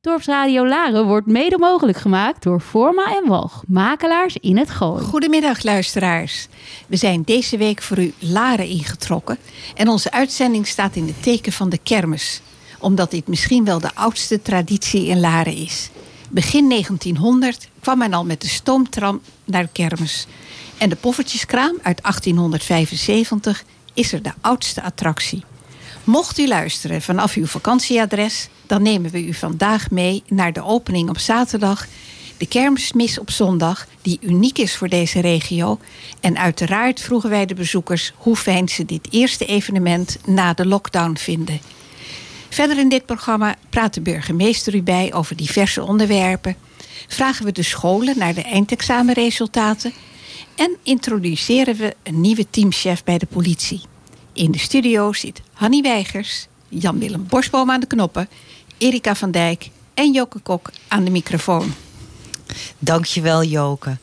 Dorpsradio Laren wordt mede mogelijk gemaakt door Forma en Walg, makelaars in het Gooi. Goedemiddag luisteraars. We zijn deze week voor u Laren ingetrokken en onze uitzending staat in het teken van de kermis. Omdat dit misschien wel de oudste traditie in Laren is. Begin 1900 kwam men al met de stoomtram naar de kermis. En de poffertjeskraam uit 1875 is er de oudste attractie. Mocht u luisteren vanaf uw vakantieadres, dan nemen we u vandaag mee naar de opening op zaterdag, de kermismis op zondag, die uniek is voor deze regio. En uiteraard vroegen wij de bezoekers hoe fijn ze dit eerste evenement na de lockdown vinden. Verder in dit programma praat de burgemeester u bij over diverse onderwerpen. Vragen we de scholen naar de eindexamenresultaten. En introduceren we een nieuwe teamchef bij de politie. In de studio zit Hanny Weigers, Jan-Willem Borsboom aan de knoppen, Erika van Dijk en Joke Kok aan de microfoon. Dankjewel, Joke.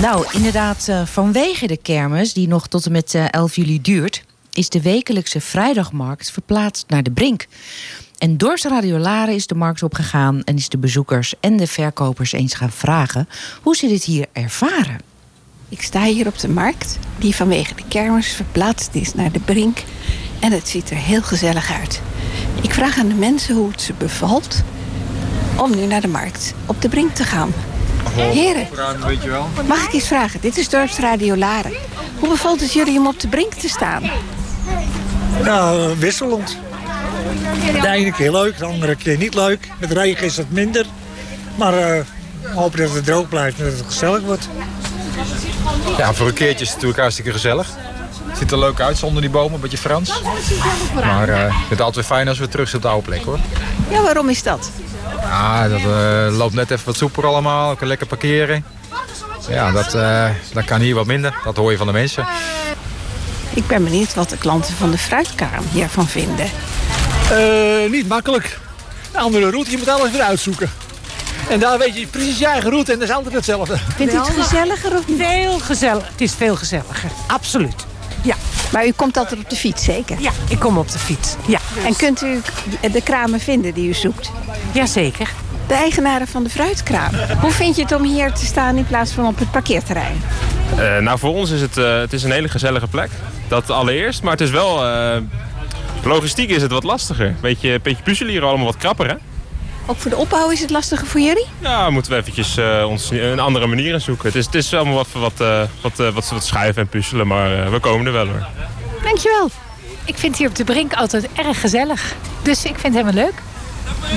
Nou, inderdaad, eh, vanwege de kermis, die nog tot en met 11 eh, juli duurt, is de wekelijkse vrijdagmarkt verplaatst naar de Brink. En door Radio Laren is de markt opgegaan en is de bezoekers en de verkopers eens gaan vragen hoe ze dit hier ervaren. Ik sta hier op de markt, die vanwege de kermis verplaatst is naar de Brink. En het ziet er heel gezellig uit. Ik vraag aan de mensen hoe het ze bevalt om nu naar de markt op de Brink te gaan. Heren, mag ik eens vragen? Dit is Dorpsradio Laren. Hoe bevalt het jullie om op de Brink te staan? Nou, wisselend. De ene keer leuk, de andere keer niet leuk. Met regen is het minder. Maar uh, hopen dat het droog blijft en dat het gezellig wordt. Ja, voor een keertje is het natuurlijk hartstikke gezellig. Het ziet er leuk uit zonder die bomen, een beetje Frans. Maar uh, het is altijd fijn als we terug zijn op de oude plek hoor. Ja, waarom is dat? Ja, dat uh, loopt net even wat soeper allemaal. Kan lekker parkeren. Ja, dat, uh, dat kan hier wat minder. Dat hoor je van de mensen. Ik ben benieuwd wat de klanten van de fruitkamer hiervan vinden. niet makkelijk. Een andere route, je moet alles weer uitzoeken. En daar weet je precies je eigen route en dat is altijd hetzelfde. Vindt u het gezelliger of niet? Veel gezellig. Het is veel gezelliger, absoluut. Maar u komt altijd op de fiets, zeker? Ja, ik kom op de fiets. Ja. En kunt u de kramen vinden die u zoekt? Jazeker. De eigenaren van de fruitkraam. Hoe vind je het om hier te staan in plaats van op het parkeerterrein? Uh, nou, voor ons is het, uh, het is een hele gezellige plek. Dat allereerst. Maar het is wel... Uh, logistiek is het wat lastiger. Beetje, beetje puzzelen hier allemaal wat krapper, hè? Ook voor de opbouw is het lastiger voor jullie? Ja, moeten we eventjes uh, ons een andere manier in zoeken. Het is, het is allemaal wat, wat, uh, wat, uh, wat, wat schuiven en puzzelen, maar we komen er wel hoor. Dankjewel. Ik vind hier op de Brink altijd erg gezellig. Dus ik vind het helemaal leuk.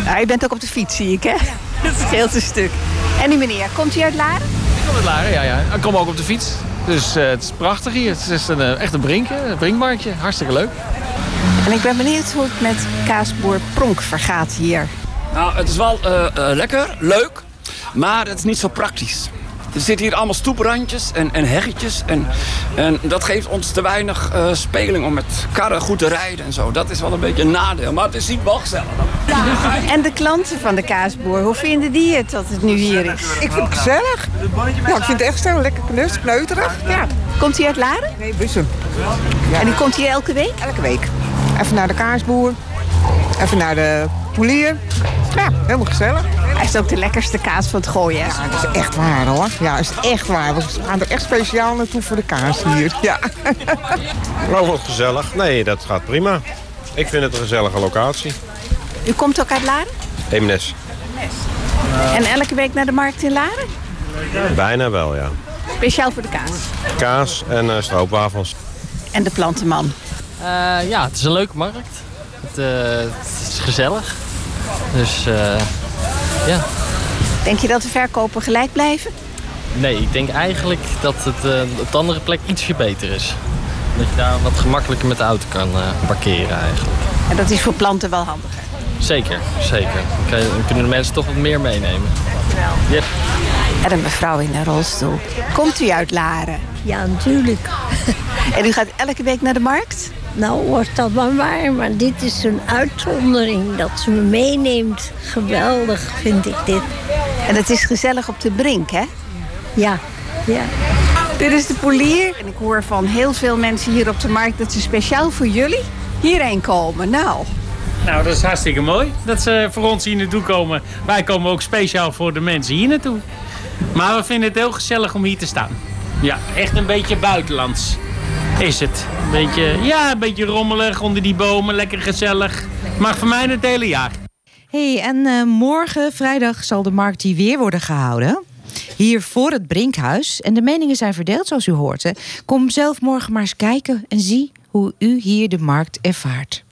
Nou, je bent ook op de fiets, zie ik, hè? Ja. Dat scheelt een stuk. En die meneer, komt u uit Laren? Ik kom uit Laren, ja. ja. Ik kom ook op de fiets. Dus het is prachtig hier. Het is een, echt een brinken, een brinkmarktje. Hartstikke leuk. En ik ben benieuwd hoe het met kaasboer Pronk vergaat hier. Nou, het is wel uh, uh, lekker, leuk, maar het is niet zo praktisch. Er zitten hier allemaal stoeprandjes en, en heggetjes. En, en dat geeft ons te weinig uh, speling om met karren goed te rijden en zo. Dat is wel een beetje een nadeel, maar het is niet wel gezellig. En de klanten van de kaasboer, hoe vinden die het dat het nu hier is? Ik vind het gezellig. Ja, ik vind het echt zo lekker knus, kneuterig. Ja. Komt hij uit Laren? Nee, Bussen. Ja. En die komt hier elke week? Elke week. Even naar de kaasboer. Even naar de polier. Ja, helemaal gezellig. Hij is ook de lekkerste kaas van het gooien. Ja, dat is echt waar hoor. Ja, dat is echt waar. We gaan er echt speciaal naartoe voor de kaas hier. Ja. Nou, wat gezellig. Nee, dat gaat prima. Ik vind het een gezellige locatie. U komt ook uit Laren? Eemnes. En elke week naar de markt in Laren? Bijna wel, ja. Speciaal voor de kaas? Kaas en uh, stroopwafels. En de plantenman? Uh, ja, het is een leuke markt. Het, uh, het is gezellig. Dus uh, ja. Denk je dat de verkopen gelijk blijven? Nee, ik denk eigenlijk dat het uh, op de andere plek ietsje beter is. Dat je daar wat gemakkelijker met de auto kan parkeren eigenlijk. En dat is voor planten wel handiger? Zeker, zeker. Dan, dan kunnen de mensen toch wat meer meenemen. Dankjewel. Yep. En een mevrouw in een rolstoel. Komt u uit Laren? Ja, natuurlijk. En u gaat elke week naar de markt? Nou, wordt dat wel waar, maar dit is een uitzondering dat ze me meeneemt. Geweldig vind ik dit. En het is gezellig op de brink, hè? Ja, ja. Dit is de polier. En ik hoor van heel veel mensen hier op de markt dat ze speciaal voor jullie hierheen komen. Nou, Nou, dat is hartstikke mooi dat ze voor ons hier naartoe komen. Wij komen ook speciaal voor de mensen hier naartoe. Maar we vinden het heel gezellig om hier te staan. Ja, echt een beetje buitenlands is het. Een beetje, ja, een beetje rommelig onder die bomen, lekker gezellig. Maar voor mij het hele jaar. hey, en eh, morgen, vrijdag, zal de markt hier weer worden gehouden. Hier voor het Brinkhuis. En de meningen zijn verdeeld, zoals u hoort. Hè. Kom zelf morgen maar eens kijken en zie hoe u hier de markt ervaart.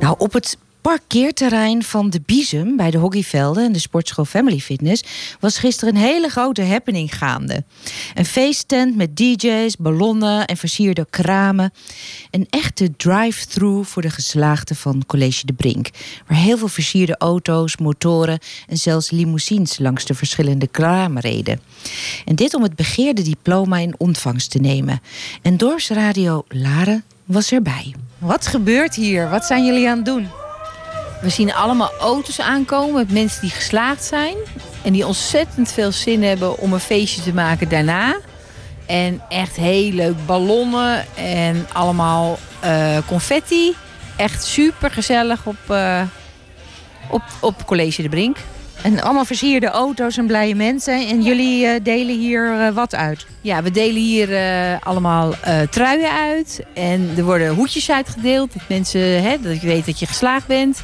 Nou, op het parkeerterrein van de Biesum bij de hockeyvelden en de sportschool Family Fitness was gisteren een hele grote happening gaande. Een feesttent met DJ's, ballonnen en versierde kramen. Een echte drive-thru voor de geslaagden van College de Brink, waar heel veel versierde auto's, motoren en zelfs limousines langs de verschillende kramen reden. En dit om het begeerde diploma in ontvangst te nemen. En Dorpsradio Laren was erbij. Wat gebeurt hier? Wat zijn jullie aan het doen? We zien allemaal auto's aankomen met mensen die geslaagd zijn. En die ontzettend veel zin hebben om een feestje te maken daarna. En echt heel leuk ballonnen en allemaal eh, confetti. Echt super gezellig op, eh, op, op College de Brink. En allemaal versierde auto's en blije mensen. En jullie eh, delen hier wat uit? Ja, we delen hier allemaal truien uit. En er worden hoedjes uitgedeeld. Dat mensen, hè, dat je weet dat je geslaagd bent.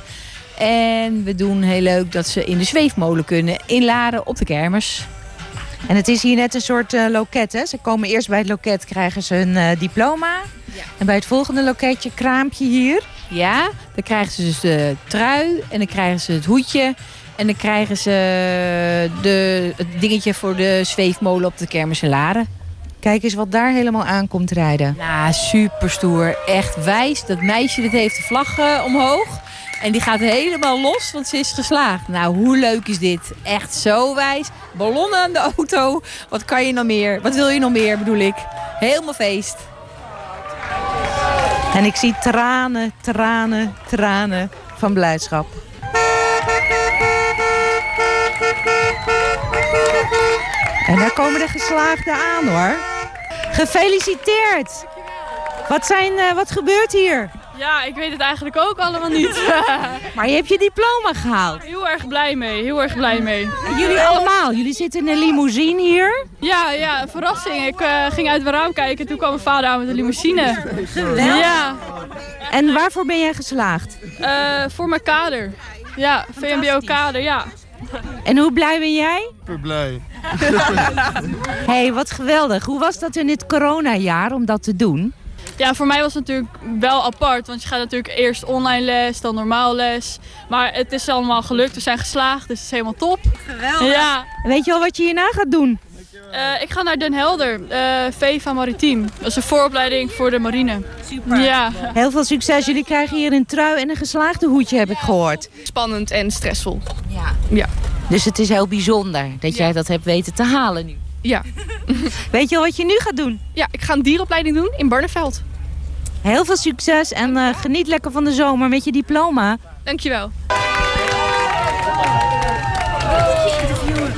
En we doen heel leuk dat ze in de zweefmolen kunnen inladen op de kermis. En het is hier net een soort eh, loket, hè? Ze komen eerst bij het loket, krijgen ze een eh, diploma. En bij het volgende loketje, kraampje hier. Ja, dan krijgen ze dus de trui en dan krijgen ze het hoedje. En dan krijgen ze de, het dingetje voor de zweefmolen op de kermis in Laren. Kijk eens wat daar helemaal aankomt rijden. Nou, super stoer. Echt wijs. Dat meisje dat heeft de vlag eh, omhoog. En die gaat helemaal los, want ze is geslaagd. Nou, hoe leuk is dit? Echt zo wijs. Ballonnen aan de auto. Wat kan je nog meer? Wat wil je nog meer, bedoel ik? Helemaal feest. En ik zie tranen, tranen, tranen van blijdschap. En daar komen de geslaagden aan hoor. Gefeliciteerd! Wat, zijn, eh, wat gebeurt hier? Ja, ik weet het eigenlijk ook allemaal niet. Maar je hebt je diploma gehaald. Heel erg blij mee, heel erg blij mee. En jullie allemaal? Jullie zitten in een limousine hier? Ja, ja, verrassing. Ik eh, ging uit het raam kijken en toen kwam mijn vader aan met een limousine. Geweldig. Ja, En waarvoor ben jij geslaagd? eh, voor mijn kader. Ja, VMBO-kader, ja. En hoe blij ben jij? Super blij. hey, wat geweldig. Hoe was dat in dit coronajaar om dat te doen? Ja, voor mij was het natuurlijk wel apart, want je gaat natuurlijk eerst online les, dan normaal les. Maar het is allemaal gelukt, we zijn geslaagd, dus het is helemaal top. Geweldig. Ja. Weet je al wat je hierna gaat doen? Eh, ik ga naar Den Helder, eh VEVA Maritiem. Dat is een vooropleiding voor de marine. Super. Ja. Heel veel succes. Jullie krijgen hier een trui en een geslaagde hoedje, heb ik gehoord. Spannend en stressvol. Ja. Ja. Dus het is heel bijzonder dat jij dat hebt weten te halen nu. Ja. Weet je al wat je nu gaat doen? Ja, ik ga een dieropleiding doen in Barneveld. Heel veel succes en eh, geniet lekker van de zomer met je diploma. Dankjewel.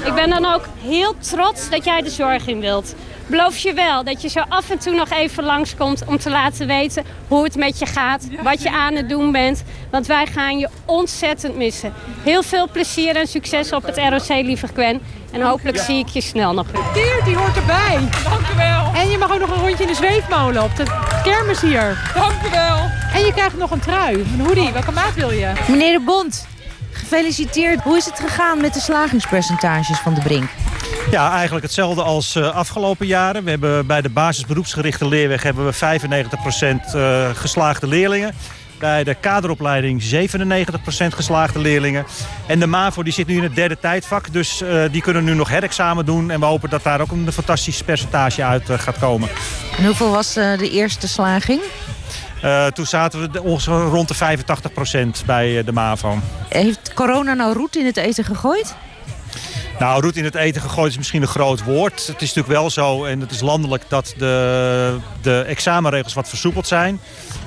Ik ben dan ook heel trots dat jij de zorg in wilt. Beloof je wel dat je zo af en toe nog even langskomt om te laten weten hoe het met je gaat, wat je aan het doen bent. Want wij gaan je ontzettend missen. Heel veel plezier en succes op het ROC, lieve Gwen. En hopelijk zie ik je snel nog weer. Gefeliciteerd, die hoort erbij. Dank u wel. En je mag ook nog een rondje in de zweefmolen op de kermis hier. Dank u wel. En je krijgt nog een trui, een hoodie. Welke maat wil je? Meneer de Bond, gefeliciteerd. Hoe is het gegaan met de slagingspercentages van de Brink? Ja, eigenlijk hetzelfde als eh, afgelopen jaren. We hebben bij de basisberoepsgerichte leerweg hebben we 95% eh, geslaagde leerlingen. Bij de kaderopleiding 97% geslaagde leerlingen. En de MAVO die zit nu in het derde tijdvak. Dus eh, die kunnen nu nog herexamen doen. En we hopen dat daar ook een fantastisch percentage uit eh, gaat komen. En hoeveel was eh, de eerste slaging? Toen zaten we ongeveer rond de 85% bij de MAVO. Heeft corona nou roet in het eten gegooid? Nou, roet in het eten gegooid is misschien een groot woord. Het is natuurlijk wel zo, en het is landelijk, dat de, de examenregels wat versoepeld zijn.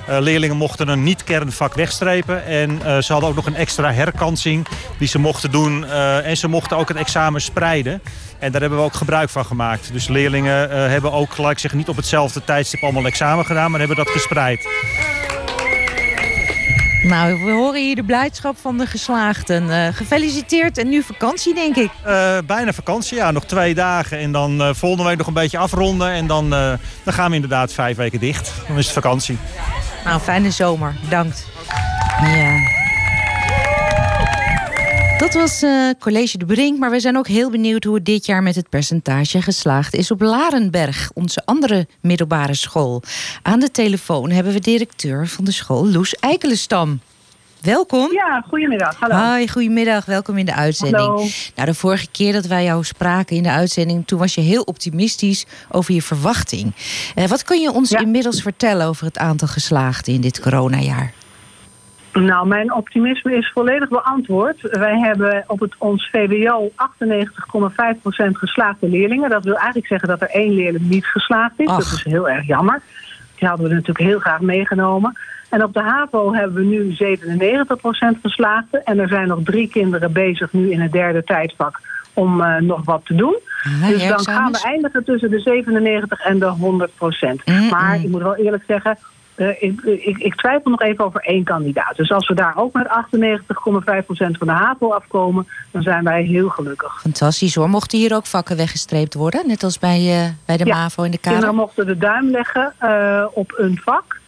Eh, leerlingen mochten een niet-kernvak wegstrepen. En eh, ze hadden ook nog een extra herkansing die ze mochten doen. eh, en ze mochten ook het examen spreiden. En daar hebben we ook gebruik van gemaakt. Dus leerlingen hebben ook, gelijk zeggen, niet op hetzelfde tijdstip allemaal examen gedaan, maar hebben dat gespreid. Nou, we horen hier de blijdschap van de geslaagden. Eh, gefeliciteerd en nu vakantie, denk ik. Eh, bijna vakantie, ja. Nog twee dagen. En dan eh, volgende week nog een beetje afronden. En dan, dan gaan we inderdaad vijf weken dicht. Dan is het vakantie. Nou, fijne zomer. Bedankt. Ja. Dat was eh, College de Brink, maar we zijn ook heel benieuwd hoe het dit jaar met het percentage geslaagd is op Larenberg, onze andere middelbare school. Aan de telefoon hebben we directeur van de school, Loes Eikelenstam. Welkom. Ja, goedemiddag. Hallo. Hoi, goedemiddag. Welkom in de uitzending. Hallo. Nou, de vorige keer dat wij jou spraken in de uitzending, toen was je heel optimistisch over je verwachting. Eh, wat kun je ons inmiddels vertellen over het aantal geslaagden in dit coronajaar? Nou, mijn optimisme is volledig beantwoord. Wij hebben op het, ons VWO 98,5% geslaagde leerlingen. Dat wil eigenlijk zeggen dat er één leerling niet geslaagd is. Dat is heel erg jammer. Die hadden we natuurlijk heel graag meegenomen. En op de HAVO hebben we nu 97% geslaagden. En er zijn nog drie kinderen bezig nu in het derde tijdvak om eh, nog wat te doen. Ah, dus dan gaan we eindigen tussen de 97 en de 100 procent. Maar ik moet wel eerlijk zeggen, eh, ik, ik, ik twijfel nog even over één kandidaat. Dus als we daar ook met 98,5 procent van de HAVO afkomen, dan zijn wij heel gelukkig. Fantastisch hoor. Mochten hier ook vakken weggestreept worden? Net als bij, eh, bij de Ja, MAVO en de Kinderen kader? mochten de duim leggen eh, op een vak.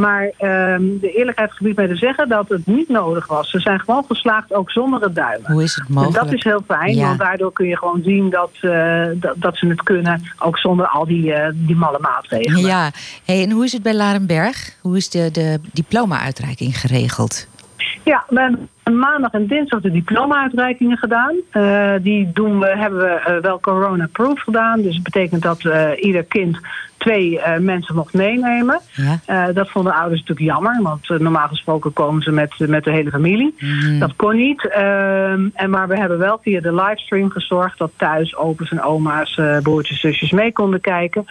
Maar ehm, de eerlijkheid gebiedt mij te zeggen dat het niet nodig was. Ze zijn gewoon geslaagd ook zonder het duimen. Hoe is het En mogelijk? dat is heel fijn, Ja. want daardoor kun je gewoon zien dat, eh, dat, dat ze het kunnen. Ook zonder al die, eh, die malle maatregelen. Ja, hey, en hoe is het bij Larenberg? Hoe is de, de diploma-uitreiking geregeld? Ja, we hebben maandag en dinsdag de diploma-uitreikingen gedaan. Eh, die doen we, hebben we wel corona-proof gedaan. Dus dat betekent dat ieder kind twee eh, mensen mocht meenemen. Ja. Eh, dat vonden ouders natuurlijk jammer, want eh, normaal gesproken komen ze met, met de hele familie. Dat kon niet. Ehm, en maar we hebben wel via de livestream gezorgd dat thuis opa's en oma's, broertjes, zusjes mee konden kijken.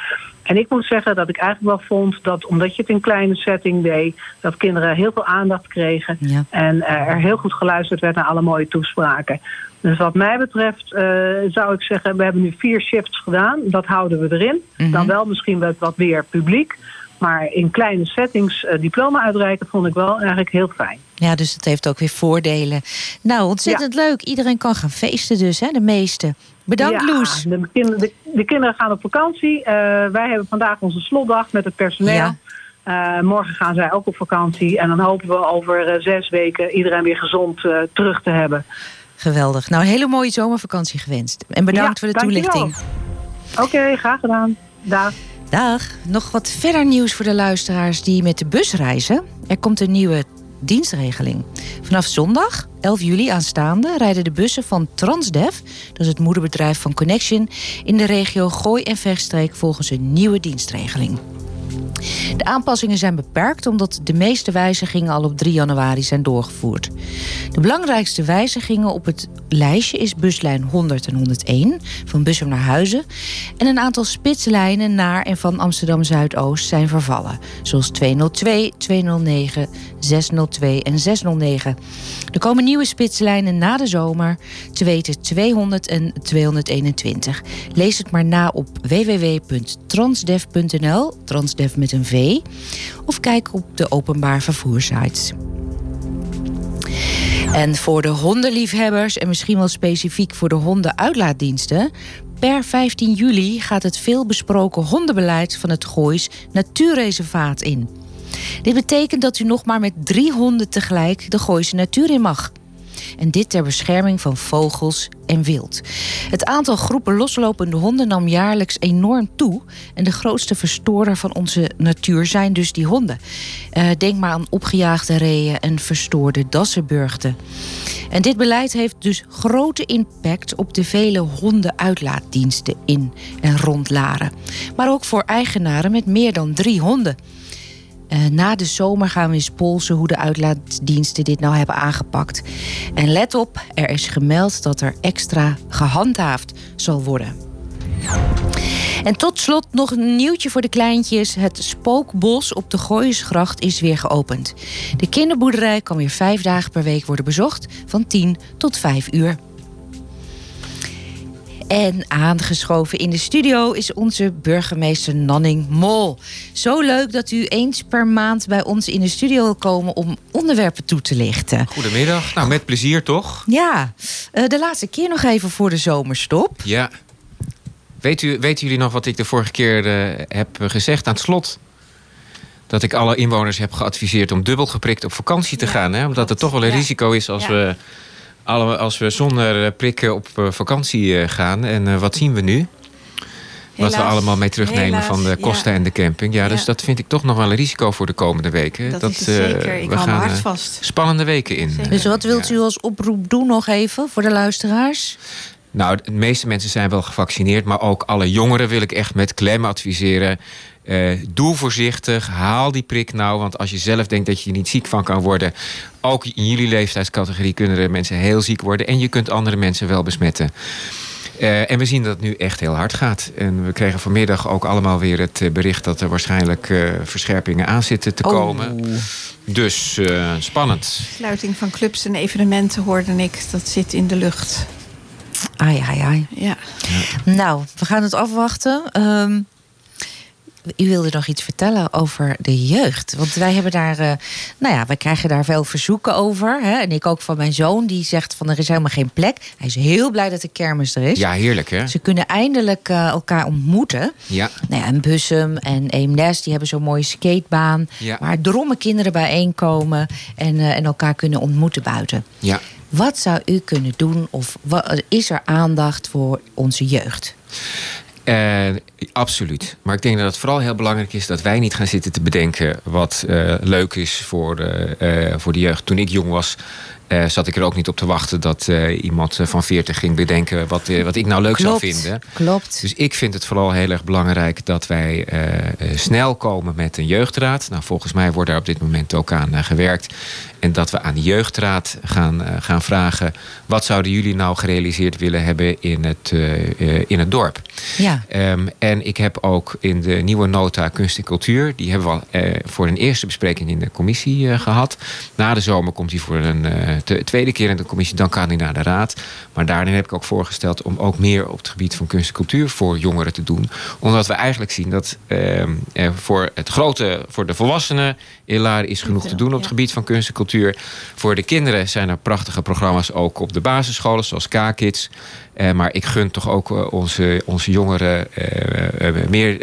En ik moet zeggen dat ik eigenlijk wel vond dat omdat je het in kleine setting deed, dat kinderen heel veel aandacht kregen. Ja. En er heel goed geluisterd werd naar alle mooie toespraken. Dus wat mij betreft eh, zou ik zeggen, we hebben nu vier shifts gedaan. Dat houden we erin. Mhm. Dan wel misschien met wat meer publiek. Maar in kleine settings eh, diploma uitreiken vond ik wel eigenlijk heel fijn. Ja, dus dat heeft ook weer voordelen. Nou, ontzettend leuk. Iedereen kan gaan feesten dus, hè? De meeste. Bedankt, Ja, Loes. De, kinderen- de, de kinderen gaan op vakantie. Eh, wij hebben vandaag onze slotdag met het personeel. Ja. Morgen gaan zij ook op vakantie. En dan hopen we over zes weken iedereen weer gezond terug te hebben. Geweldig. Nou, een hele mooie zomervakantie gewenst. En bedankt Ja, voor de toelichting. Oké, graag gedaan. Dag. Dag. Nog wat verder nieuws voor de luisteraars die met de bus reizen. Er komt een nieuwe dienstregeling. Vanaf zondag, 11 juli aanstaande, rijden de bussen van Transdev, dat is het moederbedrijf van Connection, in de regio Gooi en Vechtstreek volgens een nieuwe dienstregeling. De aanpassingen zijn beperkt omdat de meeste wijzigingen al op 3 januari zijn doorgevoerd. De belangrijkste wijzigingen op het lijstje is buslijn 100 en 101 van Bussum naar Huizen. En een aantal spitslijnen naar en van Amsterdam Zuidoost zijn vervallen, zoals 202, 209, 602 en 609. Er komen nieuwe spitslijnen na de zomer, te weten 200 en 221. Lees het maar na op www.transdev.nl, transdev V, of kijk op de openbaar vervoersites. En voor de hondenliefhebbers en misschien wel specifiek voor de hondenuitlaatdiensten. Per 15 juli gaat het veelbesproken hondenbeleid van het Goois Natuurreservaat in. Dit betekent dat u nog maar met drie honden tegelijk de Gooise natuur in mag. En dit ter bescherming van vogels en wild. Het aantal groepen loslopende honden nam jaarlijks enorm toe. En de grootste verstoorder van onze natuur zijn dus die honden. Eh, denk maar aan opgejaagde reeën en verstoorde dassenburgten. En dit beleid heeft dus grote impact op de vele hondenuitlaatdiensten in en rond Laren. Maar ook voor eigenaren met meer dan drie honden. Eh, na de zomer gaan we eens polsen hoe de uitlaatdiensten dit nou hebben aangepakt. En let op, er is gemeld dat er extra gehandhaafd zal worden. En tot slot nog een nieuwtje voor de kleintjes. Het Spookbos op de Gooiensgracht is weer geopend. De kinderboerderij kan weer vijf dagen per week worden bezocht, van 10 tot 5 uur. En aangeschoven in de studio is onze burgemeester Nanning Mol. Zo leuk dat u eens per maand bij ons in de studio wil komen om onderwerpen toe te lichten. Goedemiddag. Nou, met plezier toch? Ja, eh, de laatste keer nog even voor de zomerstop. Ja. Weet u, weten jullie nog wat ik de vorige keer eh, heb gezegd aan het slot? Dat ik alle inwoners heb geadviseerd om dubbel geprikt op vakantie te gaan. Hè? Omdat er toch wel een Ja. risico is als, Ja. we, als we zonder eh, prikken op eh, vakantie eh, gaan. En eh, wat zien we nu? wat we allemaal mee terugnemen Helaas, van de kosten ja. en de camping. Ja, dus Ja. dat vind ik toch nog wel een risico voor de komende weken. Dat is het eh, zeker. Ik we hou me gaan hard vast. spannende weken in. Dus wat wilt u als oproep doen nog even voor de luisteraars? Nou, de meeste mensen zijn wel gevaccineerd, maar ook alle jongeren wil ik echt met klem adviseren. Eh, doe voorzichtig, haal die prik nou. Want als je zelf denkt dat je er niet ziek van kan worden, ook in jullie leeftijdscategorie kunnen er mensen heel ziek worden. En je kunt andere mensen wel besmetten. Eh, en we zien dat het nu echt heel hard gaat. En we kregen vanmiddag ook allemaal weer het eh, bericht dat er waarschijnlijk eh, verscherpingen aan zitten te Oh. komen. Dus eh, spannend. Sluiting van clubs en evenementen hoorde ik. Dat zit in de lucht. Ai, ai, ai. Ja. Nou, we gaan het afwachten. Ehm, u wilde nog iets vertellen over de jeugd. Want wij hebben daar, eh, nou ja, wij krijgen daar veel verzoeken over. Hè? En ik ook van mijn zoon, die zegt van er is helemaal geen plek. Hij is heel blij dat de kermis er is. Ja, heerlijk hè? Ze kunnen eindelijk eh, elkaar ontmoeten. Ja. Nou ja, en Bussum en Eemnes, die hebben zo'n mooie skatebaan. Ja. Waar drommen kinderen bijeenkomen en, eh, en elkaar kunnen ontmoeten buiten. Ja. Wat zou u kunnen doen of is er aandacht voor onze jeugd? Eh, absoluut. Maar ik denk dat het vooral heel belangrijk is dat wij niet gaan zitten te bedenken wat eh, leuk is voor, eh, voor de jeugd. Toen ik jong was, zat ik er ook niet op te wachten dat iemand van 40 ging bedenken wat, wat ik nou leuk Klopt, zou vinden. Klopt. Dus ik vind het vooral heel erg belangrijk dat wij snel komen met een jeugdraad. Nou, volgens mij wordt daar op dit moment ook aan gewerkt. En dat we aan de jeugdraad gaan, eh, gaan vragen... wat zouden jullie nou gerealiseerd willen hebben in het, eh, eh, in het dorp? Ja. Ehm, en ik heb ook in de nieuwe nota kunst en cultuur... die hebben we al voor een eerste bespreking in de commissie eh, gehad. Na de zomer komt hij voor een tweede keer in de commissie. Dan kan hij naar de raad. Maar daarin heb ik ook voorgesteld om ook meer op het gebied van kunst en cultuur... voor jongeren te doen. Omdat we eigenlijk zien dat ehm, voor het grote... voor de volwassenen Laren is genoeg te doen op het gebied van kunst en cultuur. Voor de kinderen zijn er prachtige programma's ook op de basisscholen, zoals K-Kids. Eh, maar ik gun toch ook eh, onze, onze jongeren eh, meer,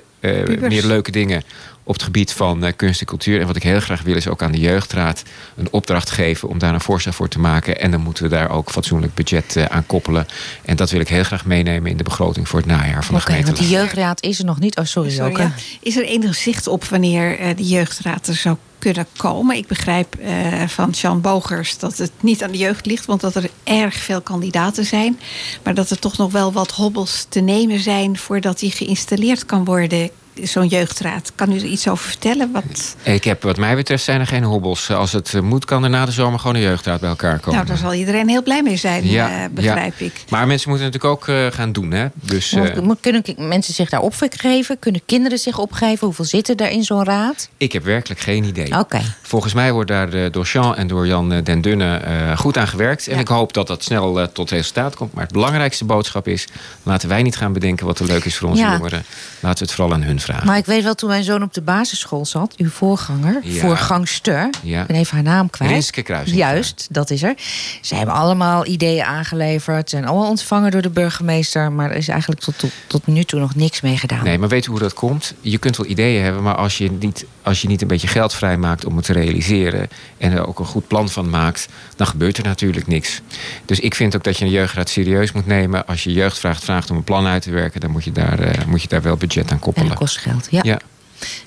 meer leuke dingen op het gebied van eh, kunst en cultuur. En wat ik heel graag wil is ook aan de jeugdraad een opdracht geven om daar een voorstel voor te maken. En dan moeten we daar ook fatsoenlijk budget eh, aan koppelen. En dat wil ik heel graag meenemen in de begroting voor het najaar van de Oké, gemeente. want die jeugdraad is er nog niet. Oh, sorry, Sorry, ja. Is er enig zicht op wanneer eh, de jeugdraad er zou kunnen komen? Ik begrijp eh, van Jean Bogers dat het niet aan de jeugd ligt, want dat er erg veel kandidaten zijn. Maar dat er toch nog wel wat hobbels te nemen zijn voordat die geïnstalleerd kan worden, zo'n jeugdraad. Kan u er iets over vertellen? Wat... Ik heb, wat mij betreft zijn er geen hobbels. Als het eh, moet, kan er na de zomer gewoon een jeugdraad bij elkaar komen. Nou, daar zal iedereen heel blij mee zijn, eh, begrijp ja. ik. Maar mensen moeten natuurlijk ook eh, gaan doen. Hè? Dus, eh, Kunnen mensen zich daar opgeven? Kunnen kinderen zich opgeven? Hoeveel zitten er in zo'n raad? ik heb werkelijk geen idee. Oké. Volgens mij wordt daar door Jean en door Jan Den Dunne eh, goed aan gewerkt. En ik hoop dat dat snel tot resultaat komt. Maar het belangrijkste boodschap is... laten wij niet gaan bedenken wat er leuk is voor onze Ja. jongeren. Laten we het vooral aan hun vragen. Maar ik weet wel, toen mijn zoon op de basisschool zat, uw voorganger, Ja. voorgangster, Ja. ik ben even haar naam kwijt. Rinske Kruising. Juist, dat is er. Ze hebben allemaal ideeën aangeleverd, zijn allemaal ontvangen door de burgemeester, maar er is eigenlijk tot, tot, tot nu toe nog niks mee gedaan. Nee, maar weet u hoe dat komt? Je kunt wel ideeën hebben, maar als je niet, als je niet een beetje geld vrijmaakt om het te realiseren en er ook een goed plan van maakt, dan gebeurt er natuurlijk niks. Dus ik vind ook dat je een jeugdraad serieus moet nemen. Als je jeugd vraagt, vraagt om een plan uit te werken, dan moet je daar, eh, moet je daar wel budget aan En koppelen. Geld, ja. Ja.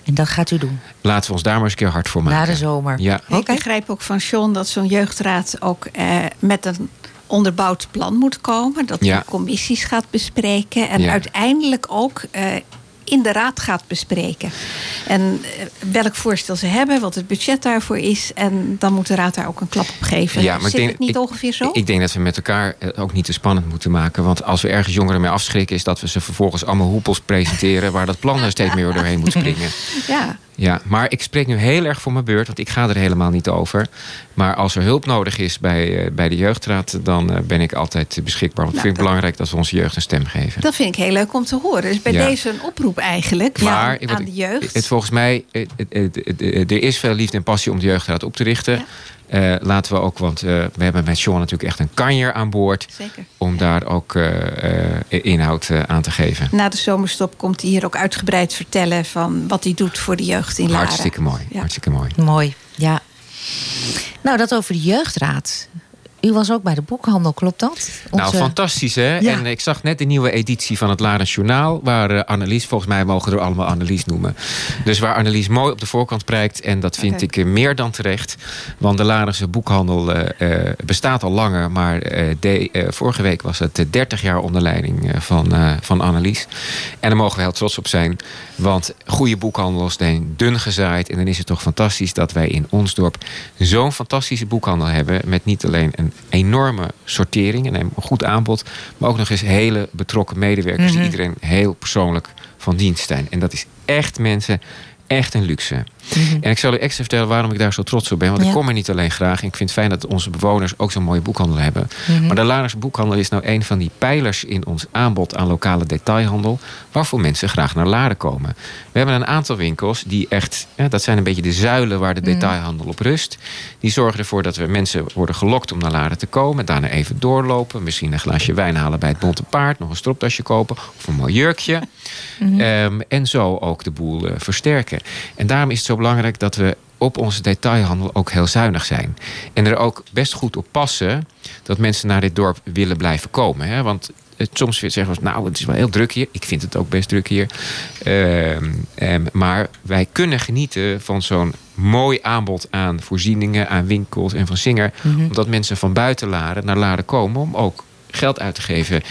En dat gaat u doen. Laten we ons daar maar eens een keer hard voor maken. Na de zomer. Ja. Ik begrijp ook van John dat zo'n jeugdraad ook eh, met een onderbouwd plan moet komen. Dat Ja. hij commissies gaat bespreken. En Ja. uiteindelijk ook eh, in de raad gaat bespreken. En eh, welk voorstel ze hebben, wat het budget daarvoor is. En dan moet de raad daar ook een klap op geven. Ja, maar ik Zit denk- het niet ik- ongeveer zo? Ik denk dat we met elkaar het ook niet te spannend moeten maken. Want als we ergens jongeren mee afschrikken, is dat we ze vervolgens allemaal hoepels presenteren waar dat plan er steeds meer doorheen moet springen. ja. Ja, maar ik spreek nu heel erg voor mijn beurt, want ik ga er helemaal niet over. Maar als er hulp nodig is bij, eh, bij de jeugdraad, dan eh, ben ik altijd beschikbaar. Want ik Nou, vind het dat- belangrijk dat we onze jeugd een stem geven. Dat vind ik heel leuk om te horen. Dus bij Ja. deze een oproep eigenlijk Maar van, wat aan de jeugd. Het, volgens mij, eh, er is veel liefde en passie om de jeugdraad op te richten. Eh, laten we ook, want eh, we hebben met Sean natuurlijk echt een kanjer aan boord. Zeker. Om daar ook eh, inhoud eh, aan te geven. Na de zomerstop komt hij hier ook uitgebreid vertellen van wat hij doet voor de jeugd in Laren. Hartstikke mooi. Hartstikke mooi. Mooi, ja. Nou, dat over de jeugdraad. U was ook bij de boekhandel, klopt dat? Nou, fantastisch hè. Ja. En ik zag net de nieuwe editie van het Larens Journaal. Waar eh, Annelies, volgens mij mogen we er allemaal Annelies noemen. Dus waar Annelies mooi op de voorkant prijkt. En dat vind ik eh, meer dan terecht. Want de Larense boekhandel eh, bestaat al langer. Maar de, vorige week was het eh, 30 jaar onder leiding van, van Annelies. En daar mogen we heel trots op zijn. Want goede boekhandels zijn dun gezaaid. En dan is het toch fantastisch dat wij in ons dorp zo'n fantastische boekhandel hebben. Met niet alleen een enorme sortering en een goed aanbod. Maar ook nog eens hele betrokken medewerkers. Mhm. Die iedereen heel persoonlijk van dienst zijn. En dat is echt mensen, echt een luxe. En ik zal u extra vertellen waarom ik daar zo trots op ben. Want Ja. ik kom er niet alleen graag. En ik vind het fijn dat onze bewoners ook zo'n mooie boekhandel hebben. Mhm. Maar de Larense boekhandel is nou een van die pijlers in ons aanbod aan lokale detailhandel. Waarvoor mensen graag naar Laren komen. We hebben een aantal winkels die echt, dat zijn een beetje de zuilen waar de Mhm. detailhandel op rust. Die zorgen ervoor dat we mensen worden gelokt om naar Laren te komen. Daarna even doorlopen. Misschien een glaasje wijn halen bij het Bonte Paard. Nog een stropdasje kopen. Of een mooi jurkje. Mhm. Ehm, en zo ook de boel eh, versterken. En daarom is het zo belangrijk dat we op onze detailhandel ook heel zuinig zijn. En er ook best goed op passen dat mensen naar dit dorp willen blijven komen. Hè? Want het, soms zeggen we, nou, het is wel heel druk hier. Ik vind het ook best druk hier. Ehm, ehm, maar wij kunnen genieten van zo'n mooi aanbod aan voorzieningen, aan winkels en van Singer. Mhm. Omdat mensen van buiten Laren naar Laren komen om ook geld uit te geven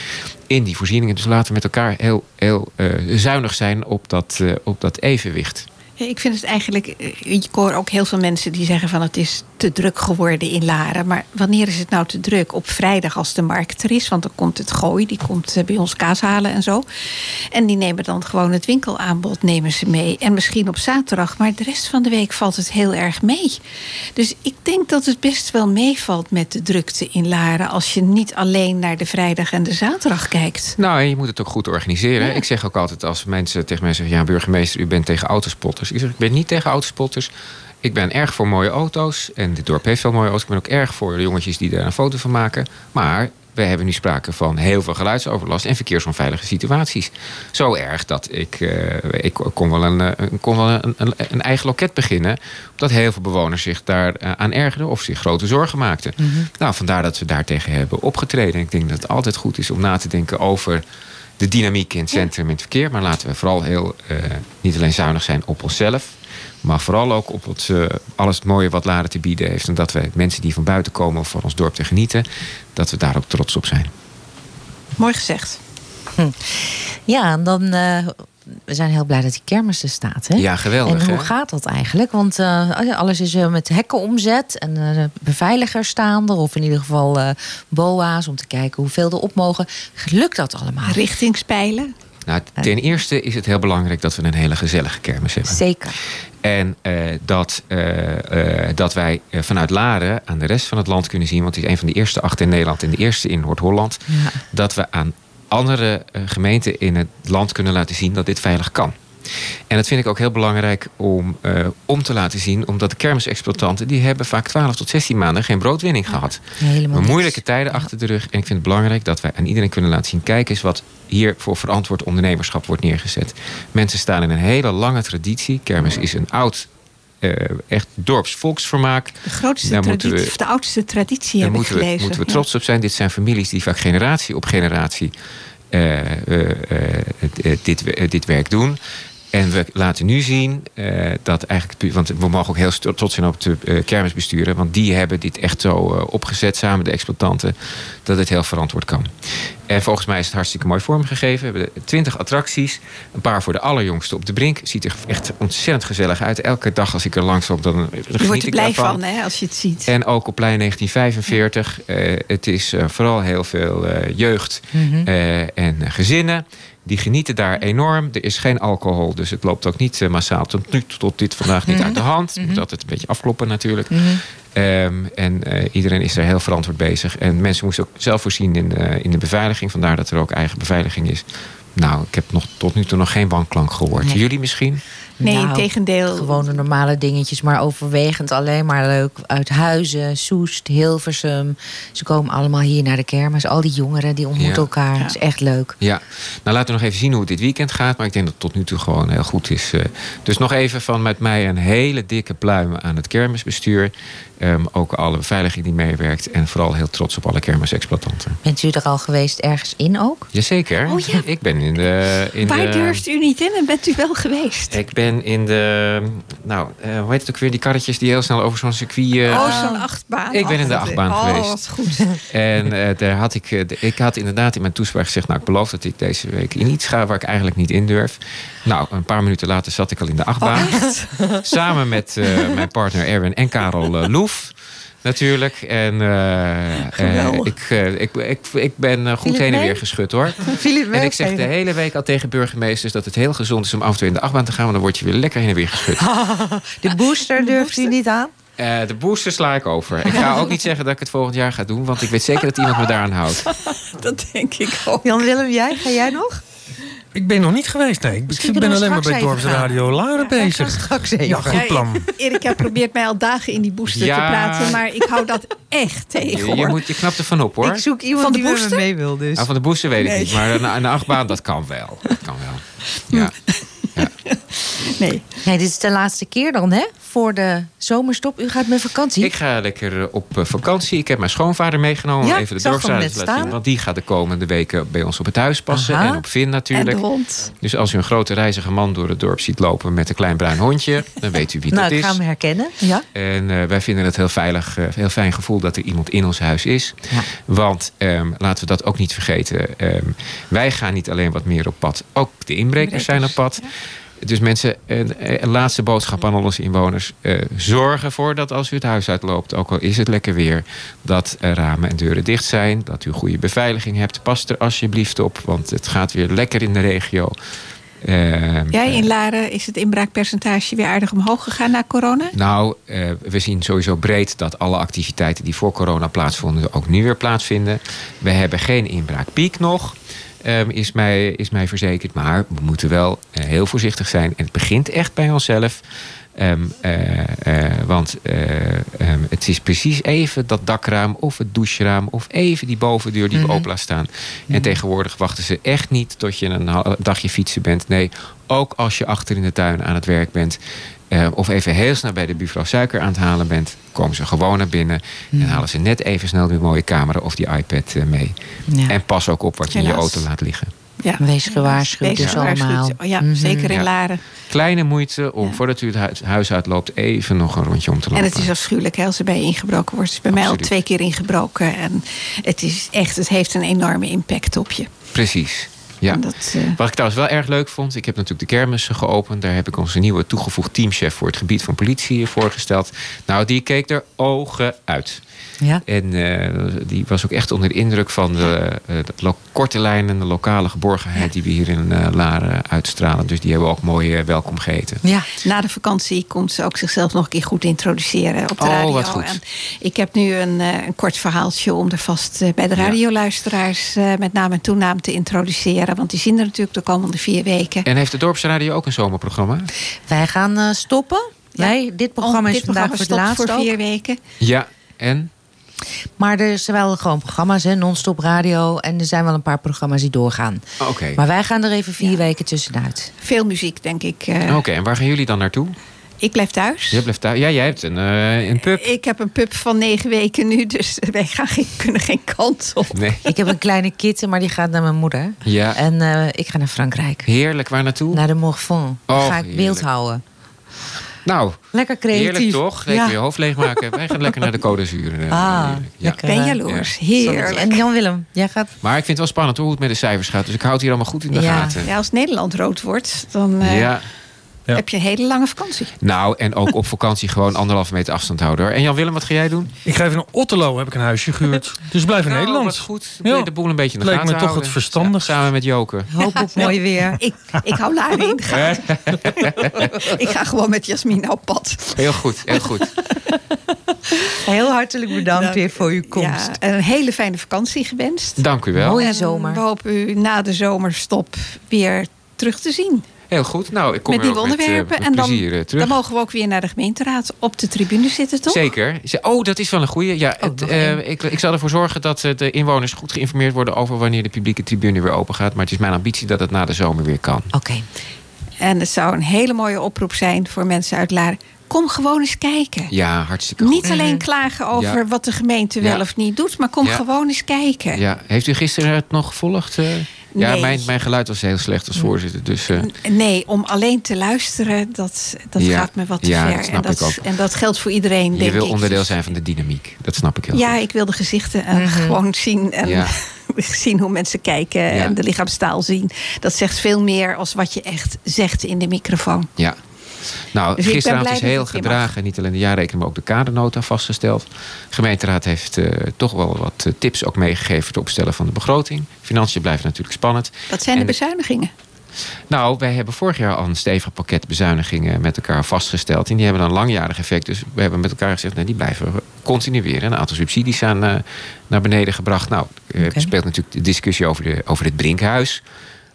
in die voorzieningen. Dus laten we met elkaar heel, heel eh, zuinig zijn op dat, eh, op dat evenwicht. Ja, Ik vind het eigenlijk, eh, ik hoor ook heel veel mensen die zeggen van het is te druk geworden in Laren. Maar wanneer is het nou te druk? Op vrijdag als de markt er is, want dan komt het gooi, die komt eh, bij ons kaas halen en zo. En die nemen dan gewoon het winkelaanbod, nemen ze mee. En misschien op zaterdag, maar de rest van de week valt het heel erg mee. Dus ik denk dat het best wel meevalt met de drukte in Laren als je niet alleen naar de vrijdag en de zaterdag kijkt. Nou, je moet het ook goed organiseren. Ik zeg ook altijd als mensen tegen mij zeggen... ja, burgemeester, u bent tegen autospotters. Ik zeg, ik ben niet tegen autospotters. Ik ben erg voor mooie auto's. En dit dorp heeft veel mooie auto's. Ik ben ook erg voor de jongetjes die daar een foto van maken. Maar we hebben nu sprake van heel veel geluidsoverlast... en verkeersonveilige situaties. Zo erg dat ik... eh, ik kon wel, een, eh, kon wel een, een, een eigen loket beginnen... omdat heel veel bewoners zich daar eh, aan ergerden... of zich grote zorgen maakten. Nou, vandaar dat we daartegen hebben opgetreden. Ik denk dat het altijd goed is om na te denken over de dynamiek in het centrum en het verkeer. Maar laten we vooral heel, eh, niet alleen zuinig zijn op onszelf. Maar vooral ook op het, eh, alles het mooie wat Laren te bieden heeft. En dat we mensen die van buiten komen van ons dorp te genieten. Dat we daar ook trots op zijn. Mooi gezegd. Ja, en dan. eh, we zijn heel blij dat die kermis er staat. Hè? Ja, geweldig, En hoe hè? gaat dat eigenlijk? Want eh, alles is eh, met hekken omzet en eh, beveiligers staan er, of in ieder geval eh, boa's om te kijken hoeveel er op mogen. Lukt dat allemaal? Richtingspijlen? Nou, ten eerste is het heel belangrijk dat we een hele gezellige kermis hebben. Zeker. En eh, dat, eh, eh, dat wij vanuit Laren aan de rest van het land kunnen zien... want het is een van de eerste acht in Nederland en de eerste in Noord-Holland... Ja. dat we aan andere eh, gemeenten in het land kunnen laten zien dat dit veilig kan. En dat vind ik ook heel belangrijk om, eh, om te laten zien... omdat de kermisexploitanten die hebben vaak 12 tot 16 maanden geen broodwinning gehad. Helemaal moeilijke tijden achter de rug. En ik vind het belangrijk dat wij aan iedereen kunnen laten zien... kijk eens wat hier voor verantwoord ondernemerschap wordt neergezet. Mensen staan in een hele lange traditie. Kermis is een oud, eh, echt dorpsvolksvermaak. De grootste Daar traditie, we- of de oudste traditie daar heb ik moeten we, gelezen. moeten we Ja. trots op zijn. Dit zijn families die vaak generatie op generatie eh, eh, dit, dit werk doen. En we laten nu zien eh, dat eigenlijk... Want we mogen ook heel trots zijn op de eh, kermisbesturen. Want die hebben dit echt zo eh, opgezet samen de exploitanten. Dat het heel verantwoord kan. En volgens mij is het hartstikke mooi vormgegeven. We hebben 20 attracties. Een paar voor de allerjongste op de brink. Ziet er echt ontzettend gezellig uit. Elke dag als ik er langs loop, dan Je wordt er blij daarvan. van hè, als je het ziet. En ook op plein 1945. Eh, het is vooral heel veel jeugd Mhm. en gezinnen. Die genieten daar enorm. Er is geen alcohol, dus het loopt ook niet eh, massaal tot, nu, tot dit vandaag niet Mhm. uit de hand. Je moet altijd een beetje afkloppen natuurlijk. Ehm, en eh, iedereen is er heel verantwoord bezig. En mensen moesten ook zelf voorzien in de, in de beveiliging. Vandaar dat er ook eigen beveiliging is. Nou, ik heb nog, tot nu toe nog geen wanklank gehoord. Nee. Jullie misschien? Nee, Nou, integendeel. Gewoon de normale dingetjes, maar overwegend alleen maar leuk. Uit Huizen, Soest, Hilversum. Ze komen allemaal hier naar de kermis. Al die jongeren die ontmoeten Ja. elkaar. Het is echt leuk. Ja, nou laten we nog even zien hoe het dit weekend gaat. Maar ik denk dat het tot nu toe gewoon heel goed is. eh. Dus nog even van met mij een hele dikke pluim aan het kermisbestuur. Ehm, ook alle beveiliging die meewerkt. En vooral heel trots op alle kermisexploitanten. Bent u er al geweest ergens in ook? Jazeker. Oh ja. Ik ben in de... In Waar de, durft u niet in en bent u wel geweest? Ik ben in de... Nou, eh, hoe heet het ook weer? Die karretjes die heel snel over zo'n circuit... eh, oh, zo'n achtbaan. Ik ben in de Oh, achtbaan oh, geweest. wat goed. En eh, daar had ik, de- ik had inderdaad in mijn toespraak gezegd... nou, ik beloof dat ik deze week in iets ga waar ik eigenlijk niet in durf. Nou, een paar minuten later zat ik al in de achtbaan. Samen met eh, mijn partner Erwin en Karel Loef. Natuurlijk. En eh, eh, ik, eh, ik, ik, ik ben goed heen en weer geschud hoor. En ik zeg de hele week al tegen burgemeesters dat het heel gezond is om af en toe in de achtbaan te gaan. Want dan word je weer lekker heen en weer geschud. De booster durft u niet aan? Eh, de booster sla ik over. Ik ga ook niet zeggen dat ik het volgend jaar ga doen. Want ik weet zeker dat iemand me daaraan houdt. Dat denk ik ook. Jan-Willem, jij? Ga jij nog? Ik ben nog niet geweest, nee. Ik ben alleen maar bij Dorpsradio Laren bezig. Straks even. Ja, goed plan. Erika probeert mij al dagen in die booster Ja. te praten, maar ik hou dat echt tegen. Je, moet, je knapt er van op hoor. Ik zoek iemand Van de die booster? mee wil dus. Nou, van de booster weet ik niet. Maar een, een achtbaan, dat kan wel. Dat kan wel. Ja. Nee. Nee, dit is de laatste keer dan, hè? Voor de zomerstop. U gaat met vakantie? Ik ga lekker eh, op eh, vakantie. Ik heb mijn schoonvader meegenomen. Ja, om even de net te laten zien. Want die gaat de komende weken bij ons op het huis passen. Aha. En op Vin natuurlijk. En de hond. Dus als u een grote reizige man door het dorp ziet lopen met een klein bruin hondje, dan weet u wie nou, dat ik is. ga hem herkennen. Ja. En eh, wij vinden het heel veilig, heel fijn gevoel dat er iemand in ons huis is. Ja. Want ehm, laten we dat ook niet vergeten. ehm, wij gaan niet alleen wat meer op pad, ook de inbrekers zijn op pad. Dus mensen, een, een laatste boodschap aan al onze inwoners. eh, zorg ervoor dat als u het huis uitloopt, ook al is het lekker weer, dat ramen en deuren dicht zijn. Dat u goede beveiliging hebt. Pas er alsjeblieft op, want het gaat weer lekker in de regio. Ehm, Jij in Laren is het inbraakpercentage weer aardig omhoog gegaan na corona? Nou, eh, we zien sowieso breed dat alle activiteiten die voor corona plaatsvonden ook nu weer plaatsvinden. We hebben geen inbraakpiek nog, ehm, is, mij, is mij verzekerd. Maar we moeten wel eh, heel voorzichtig zijn. En het begint echt bij onszelf. Eh, want eh, ehm, het is precies even dat dakraam of het doucheraam of even die bovendeur die Mhm. open laat staan. En tegenwoordig wachten ze echt niet tot je een dagje fietsen bent. Nee, ook als je achter in de tuin aan het werk bent. Eh, of even heel snel bij de buurvrouw suiker aan het halen bent. Komen ze gewoon naar binnen. En halen ze net even snel die mooie camera of die iPad eh, mee. Ja. En pas ook op wat je in je auto laat liggen. Ja. Wees gewaarschuwd, Wees dus gewaarschuwd. allemaal. Ja, Mhm. zeker in Ja. Laren. Kleine moeite om voordat u het hu- huis uitloopt even nog een rondje om te lopen. En het is afschuwelijk hè, als er bij je ingebroken wordt. Het is bij mij al twee keer ingebroken. En het is echt, het heeft een enorme impact op je. Precies. Ja. Dat, eh, Wat ik trouwens wel erg leuk vond, ik heb natuurlijk de kermissen geopend. Daar heb ik onze nieuwe toegevoegd teamchef voor het gebied van politie voorgesteld. Nou, die keek er ogen uit. Ja. En eh, die was ook echt onder de indruk van de, eh, de lo- korte lijnen, de lokale geborgenheid die we hier in eh, Laren uitstralen. Dus die hebben we ook mooi eh, welkom geheten. Ja. Na de vakantie komt ze ook zichzelf nog een keer goed introduceren op de Oh, radio. wat goed. En ik heb nu een, eh, een kort verhaaltje om er vast eh, bij de Ja. radioluisteraars eh, met naam en toenaam te introduceren. Want die zien er natuurlijk de komende vier weken. En heeft de Dorpsradio ook een zomerprogramma? Wij gaan eh, stoppen. Nee, dit programma Oh, is dit vandaag programma voor het stopt laatst voor ook. vier weken. Ja, en? Maar er zijn wel gewoon programma's, hè, non-stop radio. En er zijn wel een paar programma's die doorgaan. Oké. Maar wij gaan er even vier weken tussenuit. Veel muziek, denk ik. eh. Oké, en waar gaan jullie dan naartoe? Ik blijf thuis. Jij blijft thuis. Ja, jij hebt een, eh, een pub. Ik heb een pup van negen weken nu, dus wij gaan geen, kunnen geen kant op. Nee. Ik heb een kleine kitten, maar die gaat naar mijn moeder. Ja. En eh, ik ga naar Frankrijk. Heerlijk, waar naartoe? Naar de Morfond. Daar Oh, ga ik heerlijk. beeld houden. Nou, Lekker creatief. heerlijk toch? Even Ja. je hoofd leegmaken. Wij gaan lekker naar de Code Zuur. eh, Ah, ja. lekker. Ben jaloers. Heerlijk. En Jan-Willem, jij gaat... Maar ik vind het wel spannend hoor, hoe het met de cijfers gaat. Dus ik houd het hier allemaal goed in de gaten. Ja, als Nederland rood wordt, dan eh, Ja. Heb je een hele lange vakantie. Nou, en ook op vakantie gewoon anderhalve meter afstand houden. Hoor. En Jan-Willem, wat ga jij doen? Ik ga even naar Otterlo, heb ik een huisje gehuurd. Dus blijf in Nou, Nederland. wat goed. Je de boel een beetje in de Lijkt me toch het verstandig. Samen met Joke. Hoop op mooi weer. Ik, ik hou Laren in de gaten. ik ga gewoon met Jasmine op pad. Heel goed, heel goed. Heel hartelijk bedankt weer voor uw komst. Ja, en een hele fijne vakantie gewenst. Dank u wel. Mooie En zomer. We hopen u na de zomerstop weer terug te zien. Heel goed. Nou, ik kom met nieuwe met, eh, onderwerpen. met en dan, plezier eh, terug. dan mogen we ook weer naar de gemeenteraad op de tribune zitten, toch? Zeker. Ze- Oh, dat is wel een goeie. Ja, het, eh, ik, ik zal ervoor zorgen dat de inwoners goed geïnformeerd worden over wanneer de publieke tribune weer open gaat. Maar het is mijn ambitie dat het na de zomer weer kan. Oké. En het zou een hele mooie oproep zijn voor mensen uit Laren. Kom gewoon eens kijken. Ja, hartstikke goed. Niet alleen klagen over Ja. wat de gemeente wel Ja. of niet doet, maar kom Ja. gewoon eens kijken. Ja, heeft u gisteren het nog gevolgd? eh? Ja, Nee. mijn, mijn geluid was heel slecht als voorzitter. Dus, eh, Nee, om alleen te luisteren, dat, dat Ja. gaat me wat te Ja, ver. dat snap en, dat, ik ook. en dat geldt voor iedereen, je denk wil ik. onderdeel zijn van de dynamiek. Dat snap ik heel Ja, goed. ik wil de gezichten en gewoon zien en Ja. zien hoe mensen kijken Ja. en de lichaamstaal zien. Dat zegt veel meer als wat je echt zegt in de microfoon. Ja. Nou, Dus gisteravond is heel gedragen. Niet alleen de jaarrekening, maar ook de kadernota vastgesteld. De gemeenteraad heeft eh, toch wel wat eh, tips ook meegegeven... voor het opstellen van de begroting. Financiën blijven natuurlijk spannend. Wat zijn de En bezuinigingen? Nou, wij hebben vorig jaar al een stevig pakket bezuinigingen met elkaar vastgesteld. En die hebben dan een langjarig effect. Dus we hebben met elkaar gezegd, nee, die blijven we continueren. Een aantal subsidies zijn eh, naar beneden gebracht. Nou, er speelt natuurlijk de discussie over, de, over het Brinkhuis.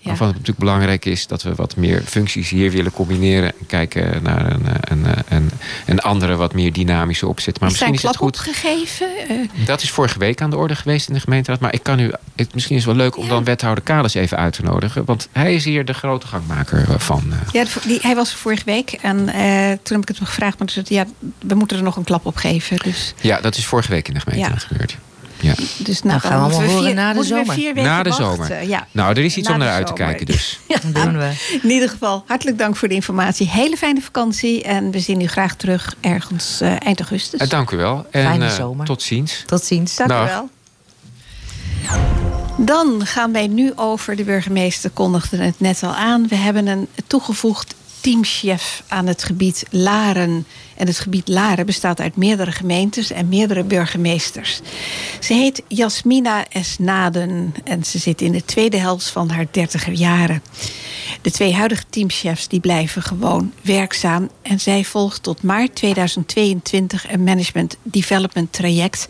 Waarvan het natuurlijk belangrijk is dat we wat meer functies hier willen combineren. En kijken naar een, eh, een, een, een, andere, wat meer dynamische opzet. Maar is misschien is het goed. opgegeven? Eh, Dat is vorige week aan de orde geweest in de gemeenteraad. Maar ik kan u, het, misschien is het wel leuk om dan wethouder Kales even uit te nodigen. Want hij is hier de grote gangmaker eh, van. eh. ja, die, hij was er vorige week en eh, toen heb ik het hem gevraagd. Maar toen zei ja, we moeten er nog een klap op geven. Dus, Ja, dat is vorige week in de gemeenteraad Ja. gebeurd. Ja. dus Nou, dan gaan we allemaal vier- horen na de zomer. vier weken Na de wachten. zomer. Ja. Nou, er is iets Na om naar uit te kijken dus. Dat doen we. In ieder geval, hartelijk dank voor de informatie. Hele fijne vakantie en we zien u graag terug ergens eh, eind augustus. Eh, dank u wel. En Fijne eh, zomer. tot ziens. Tot ziens. Dank Dag. u wel. Dan gaan wij nu over. De burgemeester kondigde het net al aan. We hebben een toegevoegd teamchef aan het gebied Laren. En het gebied Laren bestaat uit meerdere gemeentes en meerdere burgemeesters. Ze heet Jasmina Esnaden en ze zit in de tweede helft van haar dertiger jaren. De twee huidige teamchefs die blijven gewoon werkzaam. En zij volgt tot maart 2022 een management development traject.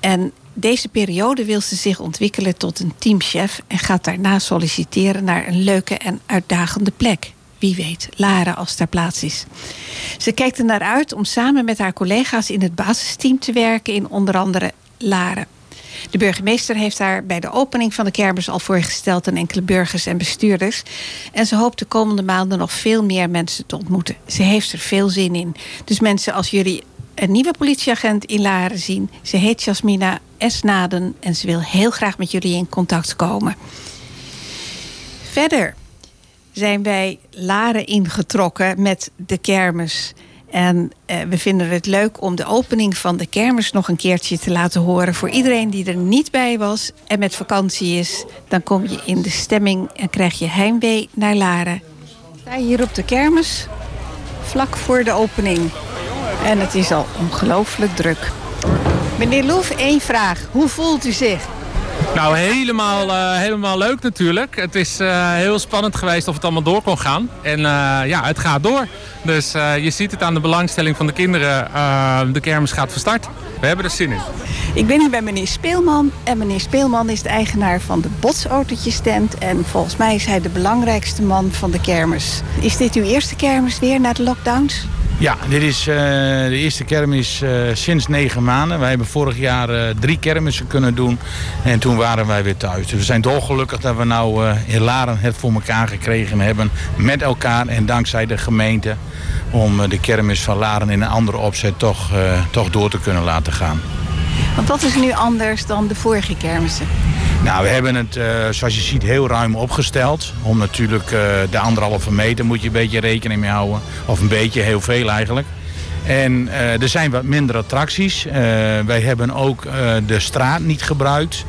En deze periode wil ze zich ontwikkelen tot een teamchef en gaat daarna solliciteren naar een leuke en uitdagende plek. Wie weet, Lara als daar plaats is. Ze kijkt er naar uit om samen met haar collega's in het basisteam te werken in onder andere Laren. De burgemeester heeft haar bij de opening van de kermis al voorgesteld aan enkele burgers en bestuurders. En ze hoopt de komende maanden nog veel meer mensen te ontmoeten. Ze heeft er veel zin in. Dus mensen, als jullie een nieuwe politieagent in Laren zien, ze heet Jasmina Esnaden en ze wil heel graag met jullie in contact komen. Verder zijn wij Laren ingetrokken met de kermis. En eh, we vinden het leuk om de opening van de kermis nog een keertje te laten horen. Voor iedereen die er niet bij was en met vakantie is, dan kom je in de stemming en krijg je heimwee naar Laren. Ik sta hier op de kermis, vlak voor de opening. En het is al ongelooflijk druk. Meneer Loef, één vraag. Hoe voelt u zich? Nou, helemaal, eh, helemaal leuk natuurlijk. Het is eh, heel spannend geweest of het allemaal door kon gaan. En eh, ja, het gaat door. Dus je ziet het aan de belangstelling van de kinderen. De kermis gaat van start. We hebben er zin in. Ik ben hier bij meneer Speelman. En meneer Speelman is de eigenaar van de botsautootjestent. En volgens mij is hij de belangrijkste man van de kermis. Is dit uw eerste kermis weer na de lockdowns? Ja, dit is eh, de eerste kermis eh, sinds negen maanden. Wij hebben vorig jaar eh, drie kermissen kunnen doen en toen waren wij weer thuis. Dus we zijn dolgelukkig dat we nou in Laren het voor elkaar gekregen hebben met elkaar en dankzij de gemeente om de kermis van Laren in een andere opzet toch, toch door te kunnen laten gaan. Want wat is nu anders dan de vorige kermissen? Nou, we hebben het, eh, zoals je ziet, heel ruim opgesteld. Om natuurlijk eh, de anderhalve meter moet je een beetje rekening mee houden. Of een beetje, heel veel eigenlijk. En eh, er zijn wat minder attracties. Wij hebben ook de straat niet gebruikt.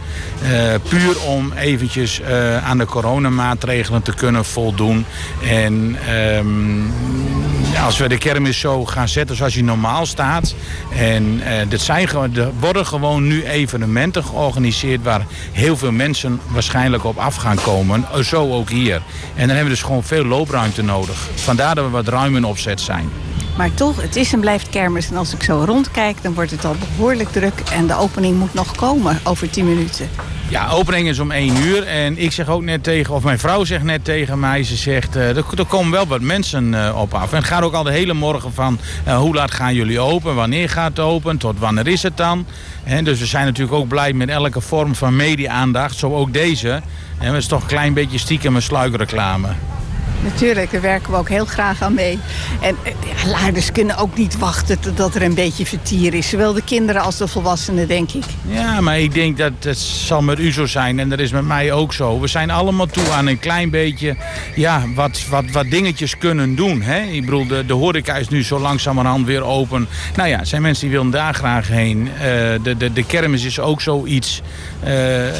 Puur om eventjes aan de coronamaatregelen te kunnen voldoen. En ja, als we de kermis zo gaan zetten zoals hij normaal staat. En eh zijn, er worden gewoon nu evenementen georganiseerd waar heel veel mensen waarschijnlijk op af gaan komen. Eh, Zo ook hier. En dan hebben we dus gewoon veel loopruimte nodig. Vandaar dat we wat ruim in opzet zijn. Maar toch, het is en blijft kermis. En als ik zo rondkijk, dan wordt het al behoorlijk druk. En de opening moet nog komen over 10 minuten. Ja, opening is om 1 uur. En ik zeg ook net tegen, of mijn vrouw zegt net tegen mij, ze zegt, eh, er, komen wel wat mensen eh, op af. En het gaat ook al de hele morgen van, eh, hoe laat gaan jullie open? Wanneer gaat het open? Tot wanneer is het dan? Hè, dus we zijn natuurlijk ook blij met elke vorm van media-aandacht, zo ook deze. En het is toch een klein beetje stiekem een sluikreclame. Natuurlijk, daar werken we ook heel graag aan mee. En eh, ja, laarders kunnen ook niet wachten totdat er een beetje vertier is. Zowel de kinderen als de volwassenen, denk ik. Ja, maar ik denk dat het zal met u zo zijn en dat is met mij ook zo. We zijn allemaal toe aan een klein beetje ja, wat, wat, wat dingetjes kunnen doen. Hè? Ik bedoel, de, de horeca is nu zo langzamerhand weer open. Nou ja, zijn mensen die willen daar graag heen. Eh, de, de, de kermis is ook zoiets. Eh,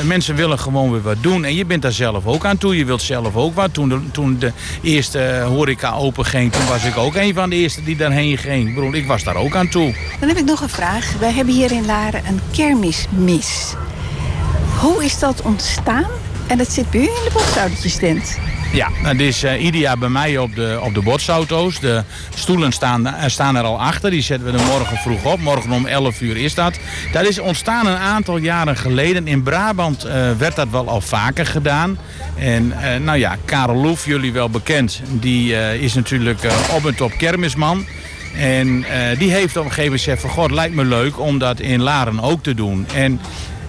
mensen willen gewoon weer wat doen. En je bent daar zelf ook aan toe. Je wilt zelf ook wat. Toen de, toen de eerste horeca open ging, toen was ik ook een van de eerste die daarheen ging. Ik bedoel, ik was daar ook aan toe. Dan heb ik nog een vraag. Wij hebben hier in Laren een kermismis. Hoe is dat ontstaan? En dat zit bij in de boshoudertjestent. Ja, nou, dit is eh, ieder jaar bij mij op de, op de botsauto's. De stoelen staan, eh, staan er al achter. Die zetten we er morgen vroeg op. Morgen om 11 uur is dat. Dat is ontstaan een aantal jaren geleden. In Brabant eh, werd dat wel al vaker gedaan. En nou ja, Karel Loef, jullie wel bekend, die is natuurlijk op en top kermisman. En die heeft op een gegeven moment gezegd van... God, lijkt me leuk om dat in Laren ook te doen. En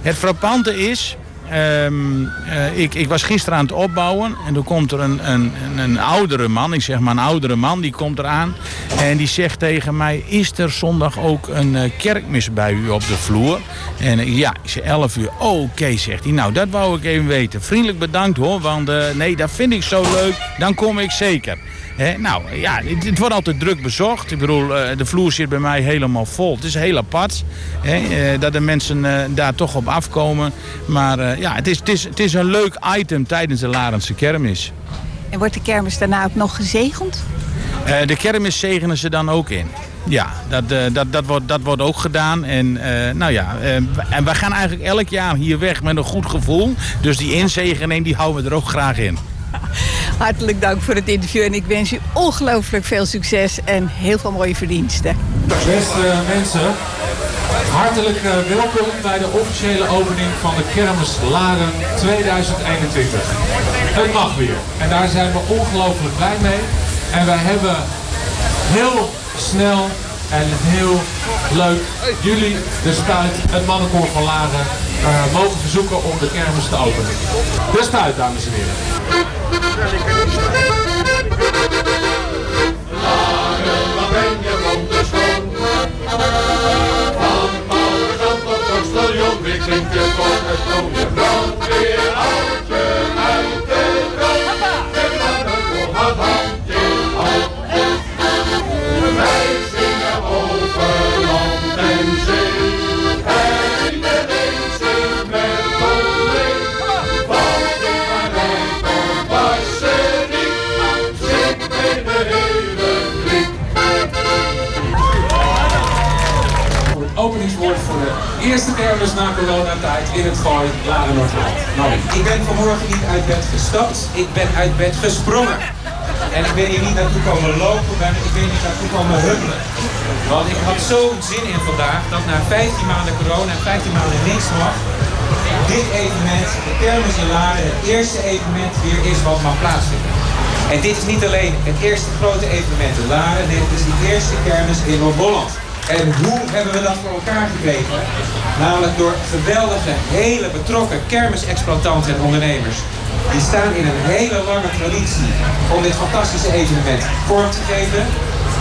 het frappante is... Ehm, eh, ik, ik was gisteren aan het opbouwen en toen komt er een, een, een, oudere man, ik zeg maar een oudere man, die komt eraan. En die zegt tegen mij, is er zondag ook een eh, kerkmis bij u op de vloer? En ja, ik zeg 11 uur. Oké, zegt hij. Nou, dat wou ik even weten. Vriendelijk bedankt hoor, want eh, nee, dat vind ik zo leuk. Dan kom ik zeker. Nou ja, het, het wordt altijd druk bezocht. Ik bedoel, eh, de vloer zit bij mij helemaal vol. Het is heel apart eh, dat de mensen eh, daar toch op afkomen. Maar ja, het is, het, is, het is een leuk item tijdens de Larense kermis. En wordt de kermis daarna ook nog gezegend? De kermis zegenen ze dan ook in. Ja, dat, dat, dat, wordt, dat wordt ook gedaan. En nou ja, en wij gaan eigenlijk elk jaar hier weg met een goed gevoel. Dus die inzegening die houden we er ook graag in. Hartelijk dank voor het interview en ik wens u ongelooflijk veel succes en heel veel mooie verdiensten. Beste mensen, hartelijk eh, welkom bij de officiële opening van de Kermis Laren 2021. Het mag weer en daar zijn we ongelooflijk blij mee. En wij hebben heel snel en heel leuk jullie, de Spuit, het mannenkoor van Laren, eh, mogen verzoeken om de kermis te openen. De Spuit, dames en heren. Wat ben je weer voor het toon. Je brandweer haalt je uit eerste kermis na coronatijd in het Gooi, Laren. Nou, Ik ben vanmorgen niet uit bed gestapt, ik ben uit bed gesprongen. En ik ben hier niet naartoe komen lopen, ben, ik ben hier naartoe komen huppelen. Want ik had zo'n zin in vandaag dat na 15 maanden corona en 15 maanden niks mag, dit evenement, de Kermis in Laren, het eerste evenement weer is wat mag plaatsvinden. En dit is niet alleen het eerste grote evenement in Laren, dit is de eerste kermis in Noord-Holland. En hoe hebben we dat voor elkaar gekregen? Namelijk door geweldige, hele betrokken kermisexploitanten en ondernemers. Die staan in een hele lange traditie om dit fantastische evenement vorm te geven.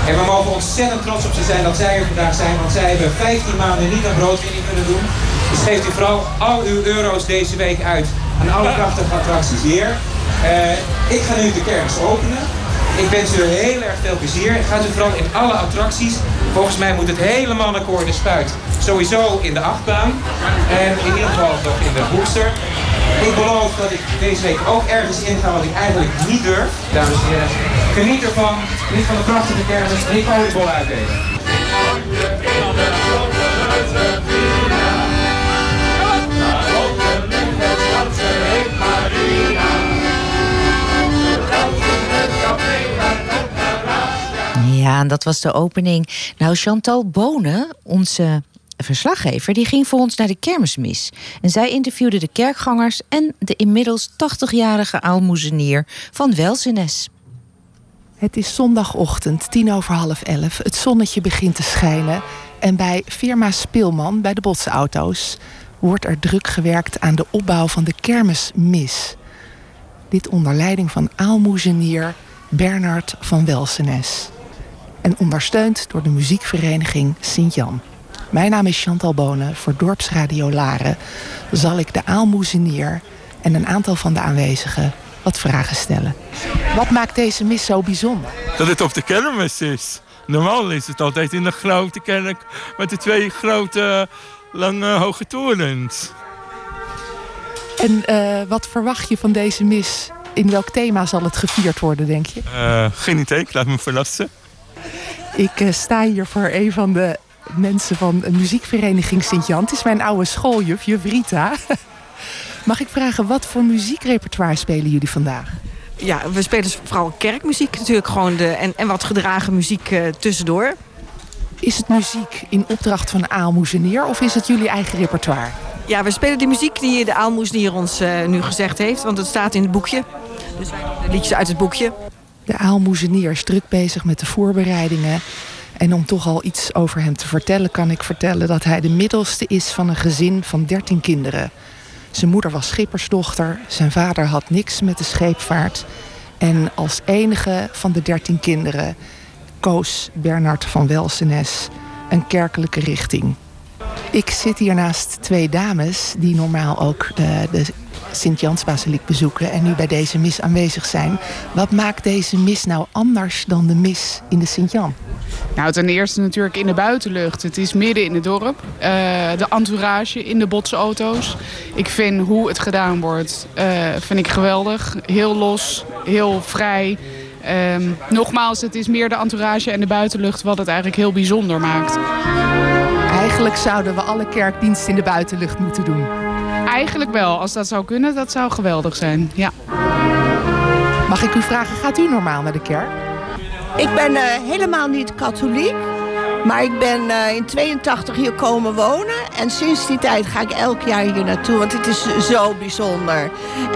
En we mogen ontzettend trots op ze zijn dat zij er vandaag zijn, want zij hebben 15 maanden niet aan broodwinning kunnen doen. Dus geeft u vooral al uw euro's deze week uit aan alle prachtige attracties hier. Eh, ik ga nu de kermis openen. Ik wens u heel erg veel plezier. Gaat u vooral in alle attracties. Volgens mij moet het helemaal naar koord en spuit. Sowieso in de achtbaan. En in ieder geval nog in de booster. Ik beloof dat ik deze week ook ergens inga wat ik eigenlijk niet durf. Dames en heren, geniet ervan. Geniet van de prachtige kermis. En ga oliebollen uitdelen. Ja, en dat was de opening. Nou, Chantal Bonen, onze verslaggever, die ging voor ons naar de kermismis. En zij interviewde de kerkgangers en de inmiddels 80-jarige aalmoezenier van Welzenes. Het is zondagochtend, tien over half elf. Het zonnetje begint te schijnen. En bij firma Speelman, bij de botsauto's, wordt er druk gewerkt aan de opbouw van de kermismis. Dit onder leiding van aalmoezenier Bernard van Welsenes. En ondersteund door de muziekvereniging Sint-Jan. Mijn naam is Chantal Bonen. Voor Dorpsradio Laren zal ik de aalmoezenier en een aantal van de aanwezigen wat vragen stellen. Wat maakt deze mis zo bijzonder? dat het op de kermis is. Normaal is het altijd in de grote kerk met de twee grote lange hoge torens. En eh, wat verwacht je van deze mis? In welk thema zal het gevierd worden, denk je? Eh, geen idee, ik laat me verrassen. Ik eh, sta hier voor een van de mensen van een muziekvereniging Sint-Jan. Het is mijn oude schooljuf, juf Rita. Mag ik vragen, wat voor muziekrepertoire spelen jullie vandaag? Ja, we spelen vooral kerkmuziek natuurlijk gewoon de, en, en wat gedragen muziek eh, tussendoor. Is het muziek in opdracht van Aalmoezenier of is het jullie eigen repertoire? Ja, we spelen de muziek die de aalmoesnier ons eh, nu gezegd heeft, want het staat in het boekje. Dus wij de liedjes uit het boekje. De Aalmoezenier is druk bezig met de voorbereidingen. En om toch al iets over hem te vertellen, kan ik vertellen dat hij de middelste is van een gezin van 13 kinderen. Zijn moeder was schippersdochter, zijn vader had niks met de scheepvaart. En als enige van de 13 kinderen koos Bernard van Welsenes een kerkelijke richting. Ik zit hier naast twee dames die normaal ook de, de Sint-Jansbasiliek bezoeken en nu bij deze mis aanwezig zijn. Wat maakt deze mis nou anders dan de mis in de Sint-Jan? Nou, ten eerste natuurlijk in de buitenlucht. Het is midden in het dorp. Eh, de entourage in de botsauto's. Ik vind hoe het gedaan wordt, eh, vind ik geweldig. Heel los, heel vrij. Ehm, nogmaals, het is meer de entourage en de buitenlucht wat het eigenlijk heel bijzonder maakt. Eigenlijk zouden we alle kerkdiensten in de buitenlucht moeten doen. Eigenlijk wel, als dat zou kunnen, dat zou geweldig zijn. Ja. Mag ik u vragen, gaat u normaal naar de kerk? Ik ben eh, helemaal niet katholiek. Maar ik ben eh, in 82 hier komen wonen. En sinds die tijd ga ik elk jaar hier naartoe. Want het is zo bijzonder.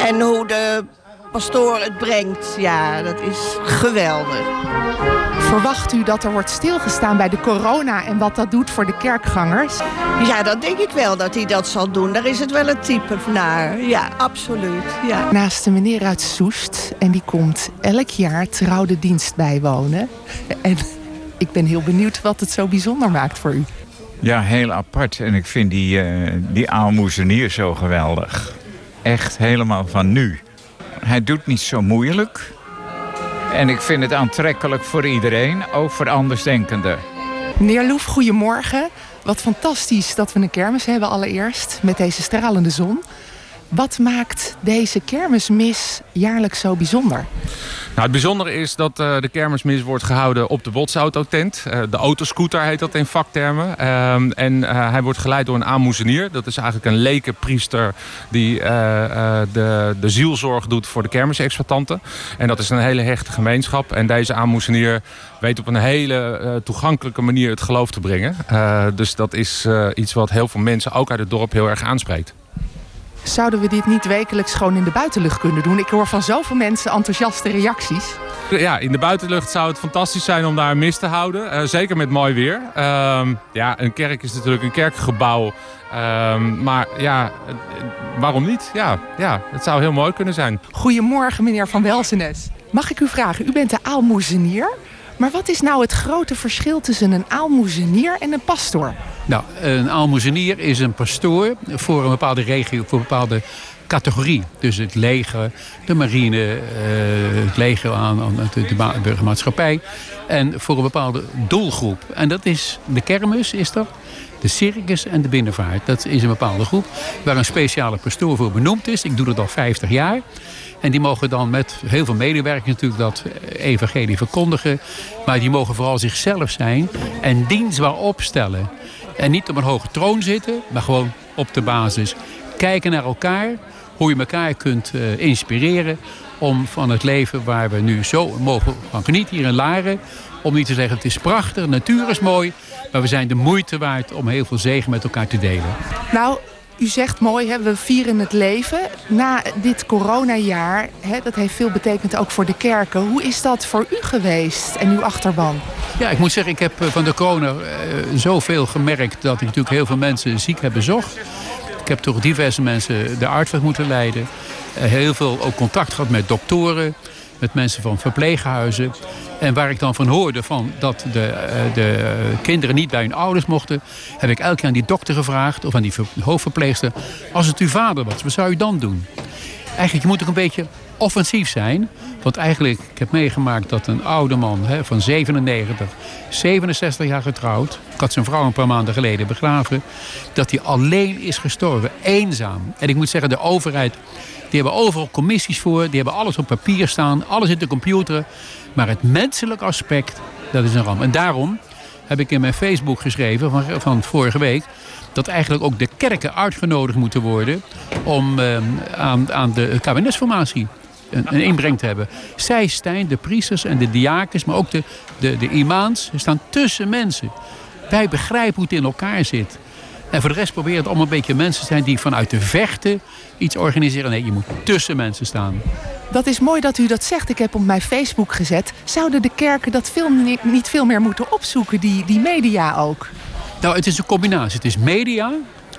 En hoe de pastoor het brengt, ja, dat is geweldig. Verwacht u dat er wordt stilgestaan bij de corona en wat dat doet voor de kerkgangers? Ja, dat denk ik wel dat hij dat zal doen. Daar is het wel een type naar. Ja, absoluut. Ja. Naast de meneer uit Soest. En die komt elk jaar trouw de dienst bijwonen. En ik ben heel benieuwd wat het zo bijzonder maakt voor u. Ja, heel apart. En ik vind die, eh die aalmoezenier zo geweldig. Echt helemaal van nu. Hij doet niet zo moeilijk. En ik vind het aantrekkelijk voor iedereen, ook voor andersdenkenden. Meneer Loef, goedemorgen. Wat fantastisch dat we een kermis hebben allereerst. Met deze stralende zon. Wat maakt deze kermismis jaarlijks zo bijzonder? Nou, het bijzondere is dat eh, de kermismis wordt gehouden op de botsautotent. Eh, de autoscooter heet dat in vaktermen. Ehm, en eh, hij wordt geleid door een aanmoezenier. Dat is eigenlijk een lekenpriester die de, de zielzorg doet voor de kermisexploitanten. En dat is een hele hechte gemeenschap. En deze aanmoezenier weet op een hele toegankelijke manier het geloof te brengen. Dus dat is iets wat heel veel mensen, ook uit het dorp, heel erg aanspreekt. Zouden we dit niet wekelijks gewoon in de buitenlucht kunnen doen? Ik hoor van zoveel mensen enthousiaste reacties. Ja, in de buitenlucht zou het fantastisch zijn om daar een mis te houden. Eh, zeker met mooi weer. Ehm, ja, een kerk is natuurlijk een kerkgebouw. Ehm, maar ja, eh, waarom niet? Ja, ja, het zou heel mooi kunnen zijn. Goedemorgen, meneer Van Welsenes. Mag ik u vragen, u bent de aalmoezenier. Maar wat is nou het grote verschil tussen een aalmoezenier en een pastoor? Nou, een aalmoezenier is een pastoor voor een bepaalde regio, voor een bepaalde categorie. Dus het leger, de marine, eh, het leger aan, de, de ma- burgermaatschappij. En voor een bepaalde doelgroep. En dat is de kermis, is dat. De circus en de binnenvaart. Dat is een bepaalde groep waar een speciale pastoor voor benoemd is. Ik doe dat al 50 jaar. En die mogen dan met heel veel medewerkers natuurlijk dat evangelie verkondigen. Maar die mogen vooral zichzelf zijn en dienstbaar opstellen. En niet op een hoge troon zitten, maar gewoon op de basis. Kijken naar elkaar, hoe je elkaar kunt eh, inspireren om van het leven waar we nu zo mogen van genieten hier in Laren. Om niet te zeggen het is prachtig, de natuur is mooi. Maar we zijn de moeite waard om heel veel zegen met elkaar te delen. Nou, u zegt mooi, hè, we vieren het leven. Na dit coronajaar, hè, dat heeft veel betekend ook voor de kerken. Hoe is dat voor u geweest en uw achterban? Ja, ik moet zeggen, ik heb eh, van de corona eh, zoveel gemerkt dat ik natuurlijk heel veel mensen ziek heb bezocht. Ik heb toch diverse mensen de arts moeten leiden. Eh, heel veel ook contact gehad met doktoren, met mensen van verpleeghuizen. En waar ik dan van hoorde van dat de, eh, de kinderen niet bij hun ouders mochten... heb ik elke keer aan die dokter gevraagd of aan die ver- hoofdverpleegster... als het uw vader was, wat zou u dan doen? Eigenlijk, je moet ook een beetje offensief zijn. Want eigenlijk, ik heb meegemaakt dat een oude man hè, van 97, 67 jaar getrouwd... ik had zijn vrouw een paar maanden geleden begraven... dat hij alleen is gestorven, eenzaam. En ik moet zeggen, de overheid, die hebben overal commissies voor... die hebben alles op papier staan, alles in de computer. Maar het menselijk aspect, dat is een ramp. En daarom heb ik in mijn Facebook geschreven van, van vorige week... dat eigenlijk ook de kerken uitgenodigd moeten worden... om eh, aan, aan de kabinetsformatie een, een inbreng te hebben. Zij zijn de priesters en de diakens, maar ook de, de, de imams... staan tussen mensen. Wij begrijpen hoe het in elkaar zit. En voor de rest proberen het allemaal een beetje mensen te zijn... die vanuit de vechten iets organiseren. Nee, je moet tussen mensen staan. Dat is mooi dat u dat zegt. Ik heb op mijn Facebook gezet. Zouden de kerken dat veel, ni- niet veel meer moeten opzoeken, die, die media ook? Nou, het is een combinatie. Het is media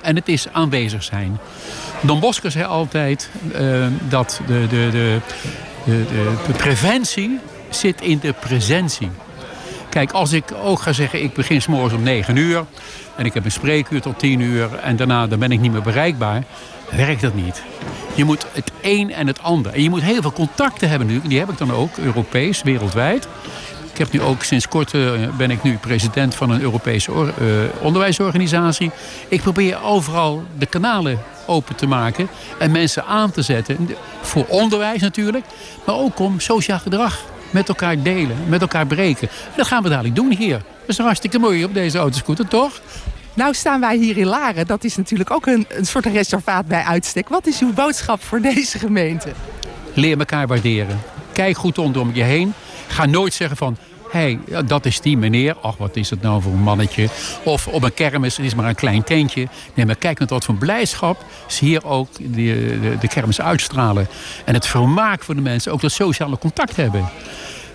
en het is aanwezig zijn. Don Bosco zei altijd eh, dat de, de, de, de, de, de preventie zit in de presentie. Kijk, als ik ook ga zeggen, ik begin s'morgens om 9 uur... en ik heb een spreekuur tot 10 uur en daarna dan ben ik niet meer bereikbaar... werkt dat niet. Je moet het een en het ander. En je moet heel veel contacten hebben nu. Die heb ik dan ook, Europees, wereldwijd. Ik heb nu ook sinds kort eh, ben ik nu president van een Europese eh, onderwijsorganisatie. Ik probeer overal de kanalen open te maken en mensen aan te zetten. Voor onderwijs natuurlijk, maar ook om sociaal gedrag met elkaar delen, met elkaar breken. En dat gaan we dadelijk doen hier. Dat is hartstikke mooi op deze autoscooter, toch? Nou staan wij hier in Laren. Dat is natuurlijk ook een, een soort reservaat bij uitstek. Wat is uw boodschap voor deze gemeente? Leer elkaar waarderen. Kijk goed om je heen. Ga nooit zeggen van... Hey, dat is die meneer. Ach, wat is het nou voor een mannetje. Of op een kermis, het is maar een klein tentje. Nee, maar kijk met wat voor blijdschap ze hier ook de, de, de kermis uitstralen. En het vermaak voor de mensen, ook dat sociale contact hebben.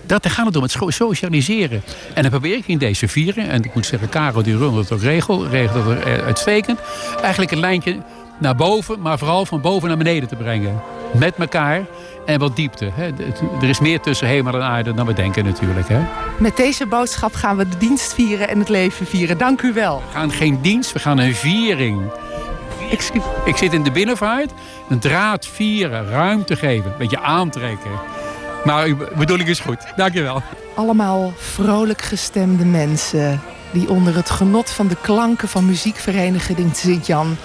Dat, daar gaat het om, het socialiseren. En dan probeer ik in deze vieren, en ik moet zeggen, Karel die Rund dat ook regel, regelt dat eh, uitstekend. Eigenlijk een lijntje naar boven, maar vooral van boven naar beneden te brengen. Met elkaar en wat diepte. Hè. Er is meer tussen hemel en aarde dan we denken natuurlijk. Hè. Met deze boodschap gaan we de dienst vieren en het leven vieren. Dank u wel. We gaan geen dienst, we gaan een viering. Ik zit in de binnenvaart, een draad vieren, ruimte geven, een beetje aantrekken. Maar uw bedoeling is goed, dankjewel. Allemaal vrolijk gestemde mensen die onder het genot van de klanken van muziekvereniging Sint-Jan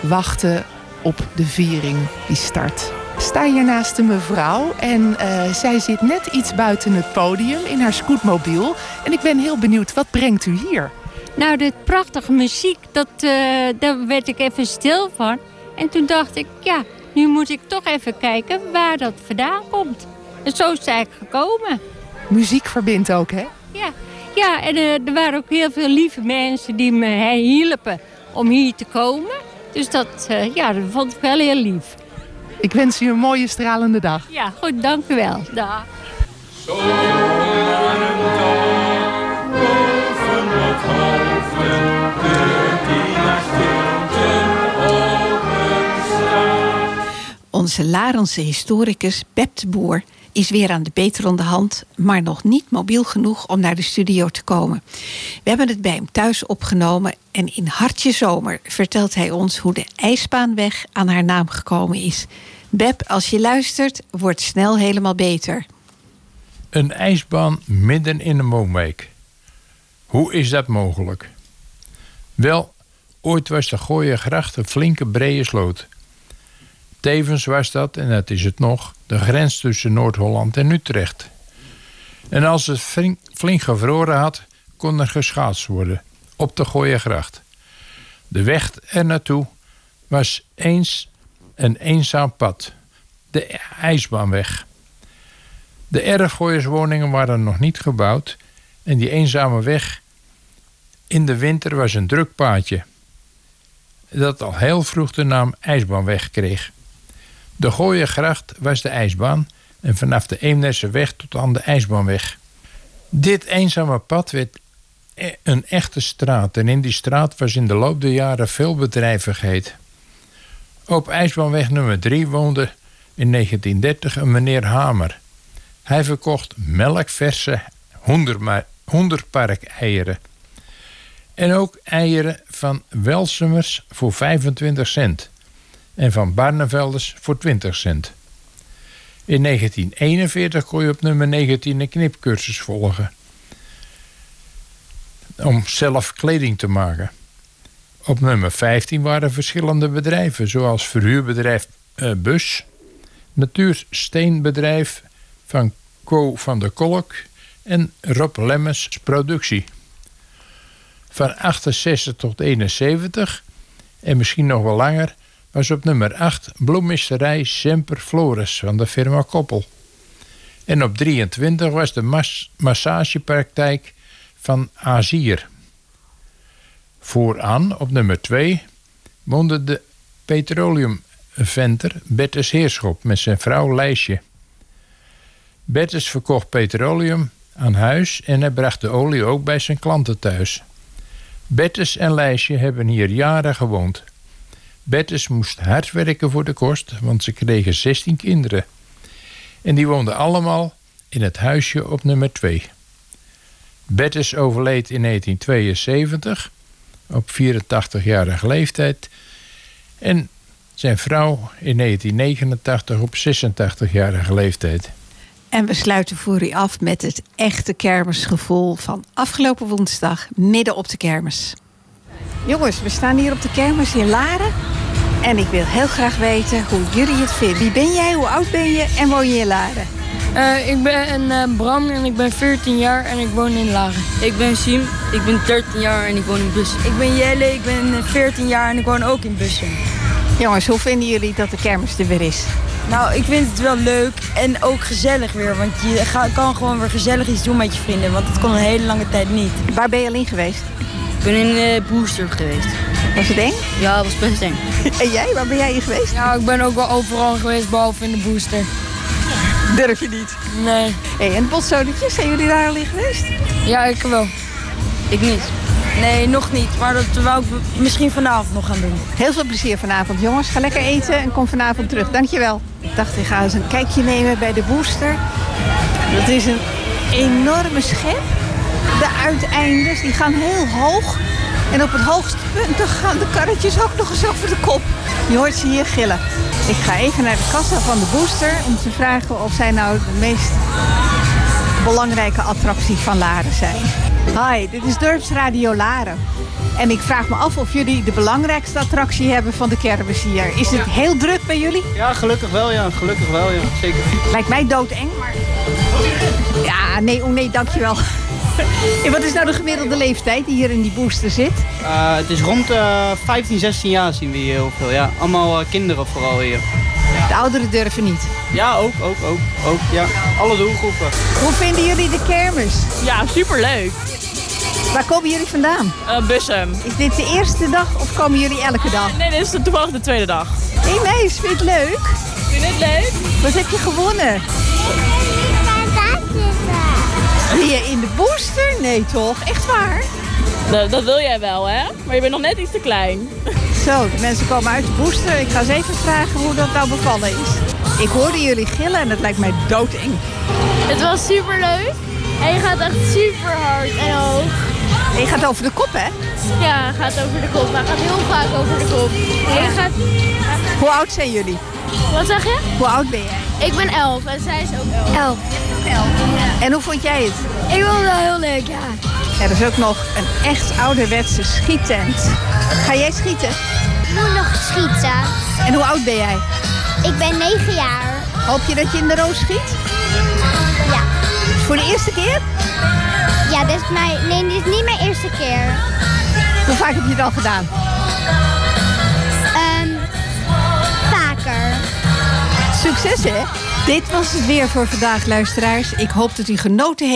wachten op de viering die start. Ik sta hier naast een mevrouw en eh, zij zit net iets buiten het podium in haar scootmobiel. En ik ben heel benieuwd, wat brengt u hier? Nou, de prachtige muziek, dat, eh, daar werd ik even stil van. En toen dacht ik, ja, nu moet ik toch even kijken waar dat vandaan komt. En zo is eigenlijk gekomen. Muziek verbindt ook, hè? Ja, ja en eh, er waren ook heel veel lieve mensen die me hielpen om hier te komen. Dus dat, eh, ja, dat vond ik wel heel lief. Ik wens u een mooie stralende dag. Ja, goed, dank u wel. Dag. Onze Larense historicus de Boer is weer aan de beterende hand, maar nog niet mobiel genoeg om naar de studio te komen. We hebben het bij hem thuis opgenomen en in Hartje Zomer vertelt hij ons hoe de ijsbaanweg aan haar naam gekomen is. Beb, als je luistert, wordt snel helemaal beter. Een ijsbaan midden in een woonwijk. Hoe is dat mogelijk? Wel, ooit was de Gooiengracht een flinke brede sloot. Tevens was dat, en dat is het nog, de grens tussen Noord-Holland en Utrecht. En als het flink, gevroren had, kon er geschaatst worden op de Gooiengracht. De weg er naartoe was eens een eenzaam pad, de ijsbaanweg. De erfgooierswoningen waren nog niet gebouwd en die eenzame weg in de winter was een druk paadje dat al heel vroeg de naam IJsbaanweg kreeg. De Gooiengracht was de ijsbaan en vanaf de Eemnesse weg tot aan de IJsbaanweg. Dit eenzame pad werd e- een echte straat en in die straat was in de loop der jaren veel bedrijvigheid. Op IJsbaanweg nummer 3 woonde in 1930 een meneer Hamer. Hij verkocht melkverse honderpark eieren. En ook eieren van Welsemers voor 25 cent. En van Barnevelders voor 20 cent. In 1941 kon je op nummer 19 een knipcursus volgen. Om zelf kleding te maken. Op nummer 15 waren verschillende bedrijven, zoals verhuurbedrijf uh, Bus, natuursteenbedrijf van Co van der Kolk en Rob Lemmens Productie. Van 68 tot 71 en misschien nog wel langer was op nummer 8 bloemisterij Semper Flores van de firma Koppel. En op 23 was de mas massagepraktijk van Azier. Vooraan, op nummer 2, woonde de petroleumventer Bertus Heerschop met zijn vrouw Lijsje. Bertus verkocht petroleum aan huis en hij bracht de olie ook bij zijn klanten thuis. Bertus en Lijsje hebben hier jaren gewoond. Bertus moest hard werken voor de kost, want ze kregen 16 kinderen. En die woonden allemaal in het huisje op nummer 2. Bertus overleed in 1972 op 84-jarige leeftijd. En zijn vrouw in 1989 op 86-jarige leeftijd. En we sluiten voor u af met het echte kermisgevoel van afgelopen woensdag midden op de kermis. Jongens, we staan hier op de kermis in Laren. En ik wil heel graag weten hoe jullie het vinden. Wie ben jij, hoe oud ben je en woon je in Laren? Uh, ik ben uh, Bram en ik ben 14 jaar en ik woon in Laren. Ik ben Siem, ik ben 13 jaar en ik woon in Bussen. Ik ben Jelle, ik ben 14 jaar en ik woon ook in Bussen. Jongens, hoe vinden jullie dat de kermis er weer is? Nou, ik vind het wel leuk en ook gezellig weer. Want je kan gewoon weer gezellig iets doen met je vrienden. Want dat kon een hele lange tijd niet. Waar ben je alleen geweest? Ik ben in de uh, Booster geweest. Was het eng? Ja, dat was best eng. En jij, waar ben jij in geweest? Ja, ik ben ook wel overal geweest, behalve in de Booster. Durf je niet? Nee. Hey, en botsodetjes, zijn jullie daar al in geweest? Ja, ik wel. Ik niet. Nee, nog niet. Maar dat wou ik misschien vanavond nog gaan doen. Heel veel plezier vanavond, jongens. Ga lekker eten en kom vanavond terug. Dankjewel. Ik dacht, ik ga eens een kijkje nemen bij de booster. Dat is een enorme schep. De uiteindes, die gaan heel hoog. En op het hoogste punt gaan de karretjes ook nog eens over de kop. Je hoort ze hier gillen. Ik ga even naar de kassa van de booster om te vragen of zij nou de meest belangrijke attractie van Laren zijn. Hi, dit is Dorpsradio Laren. En ik vraag me af of jullie de belangrijkste attractie hebben van de kermis hier. Is het heel druk bij jullie? Ja, gelukkig wel, ja. Gelukkig wel, ja. Zeker. Lijkt mij doodeng, maar... Ja, nee, oh nee, dankjewel. En wat is nou de gemiddelde leeftijd die hier in die booster zit? Uh, het is rond uh, 15, 16 jaar zien we hier heel veel. Ja. Allemaal uh, kinderen vooral hier. De ouderen durven niet? Ja, ook, ook, ook, ook. Ja. Alle doelgroepen. Hoe vinden jullie de kermis? Ja, superleuk. Waar komen jullie vandaan? Uh, Bussum. Is dit de eerste dag of komen jullie elke dag? Nee, dit is toevallig de tweede dag. Hey meis, vind je het leuk? Vind je het leuk? Wat heb je gewonnen? Ben je in de booster? Nee toch? Echt waar? Dat, dat, wil jij wel, hè? Maar je bent nog net iets te klein. Zo, de mensen komen uit de booster. Ik ga eens even vragen hoe dat nou bevallen is. Ik hoorde jullie gillen en het lijkt mij doodeng. Het was super leuk. En je gaat echt super hard en hoog. En je gaat over de kop, hè? Ja, gaat over de kop. Hij gaat heel vaak over de kop. En je gaat... Hoe oud zijn jullie? Wat zeg je? Hoe oud ben jij? Ik ben elf en zij is ook elf. Elf. En hoe vond jij het? Ik vond het wel heel leuk, ja. Er is ook nog een echt ouderwetse schiettent. Ga jij schieten? Ik moet nog schieten. En hoe oud ben jij? Ik ben 9 jaar. Hoop je dat je in de roos schiet? Ja. Voor de eerste keer? Ja, dit is mijn... Nee, dit is niet mijn eerste keer. Hoe vaak heb je het al gedaan? Succes, hè? Dit was het weer voor vandaag, luisteraars. Ik hoop dat u genoten heeft.